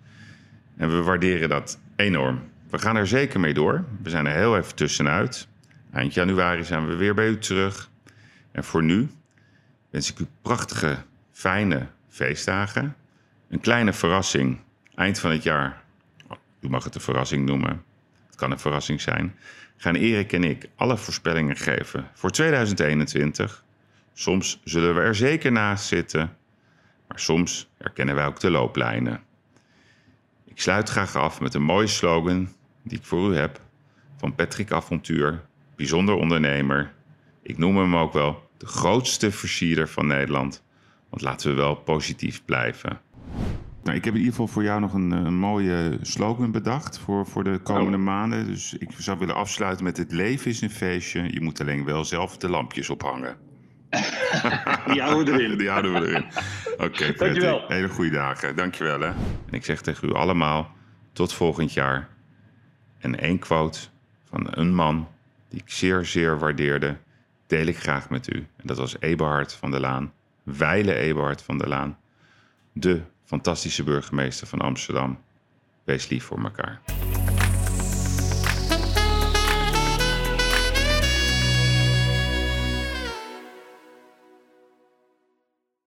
en we waarderen dat enorm. We gaan er zeker mee door. We zijn er heel even tussenuit. Eind januari zijn we weer bij u terug. En voor nu wens ik u prachtige, fijne feestdagen. Een kleine verrassing. Eind van het jaar. U mag het een verrassing noemen. Het kan een verrassing zijn. Gaan Erik en ik alle voorspellingen geven voor 2021. Soms zullen we er zeker naast zitten. Maar soms herkennen wij ook de looplijnen. Ik sluit graag af met een mooie slogan die ik voor u heb. Van Patrick Avontuur, bijzonder ondernemer. Ik noem hem ook wel de grootste versierder van Nederland. Want laten we wel positief blijven. Nou, ik heb in ieder geval voor jou nog een, een mooie slogan bedacht voor, voor de komende maanden. Dus ik zou willen afsluiten met het leven is een feestje. Je moet alleen wel zelf de lampjes ophangen. Die houden we erin. Die houden we erin. Oké, Dankjewel. Patrick. Hele goede dagen. Dankjewel hè. En ik zeg tegen u allemaal tot volgend jaar. En één quote van een man die ik zeer, zeer waardeerde, deel ik graag met u. En dat was Eberhard van der Laan. Weile Eberhard van der Laan. De fantastische burgemeester van Amsterdam. Wees lief voor elkaar.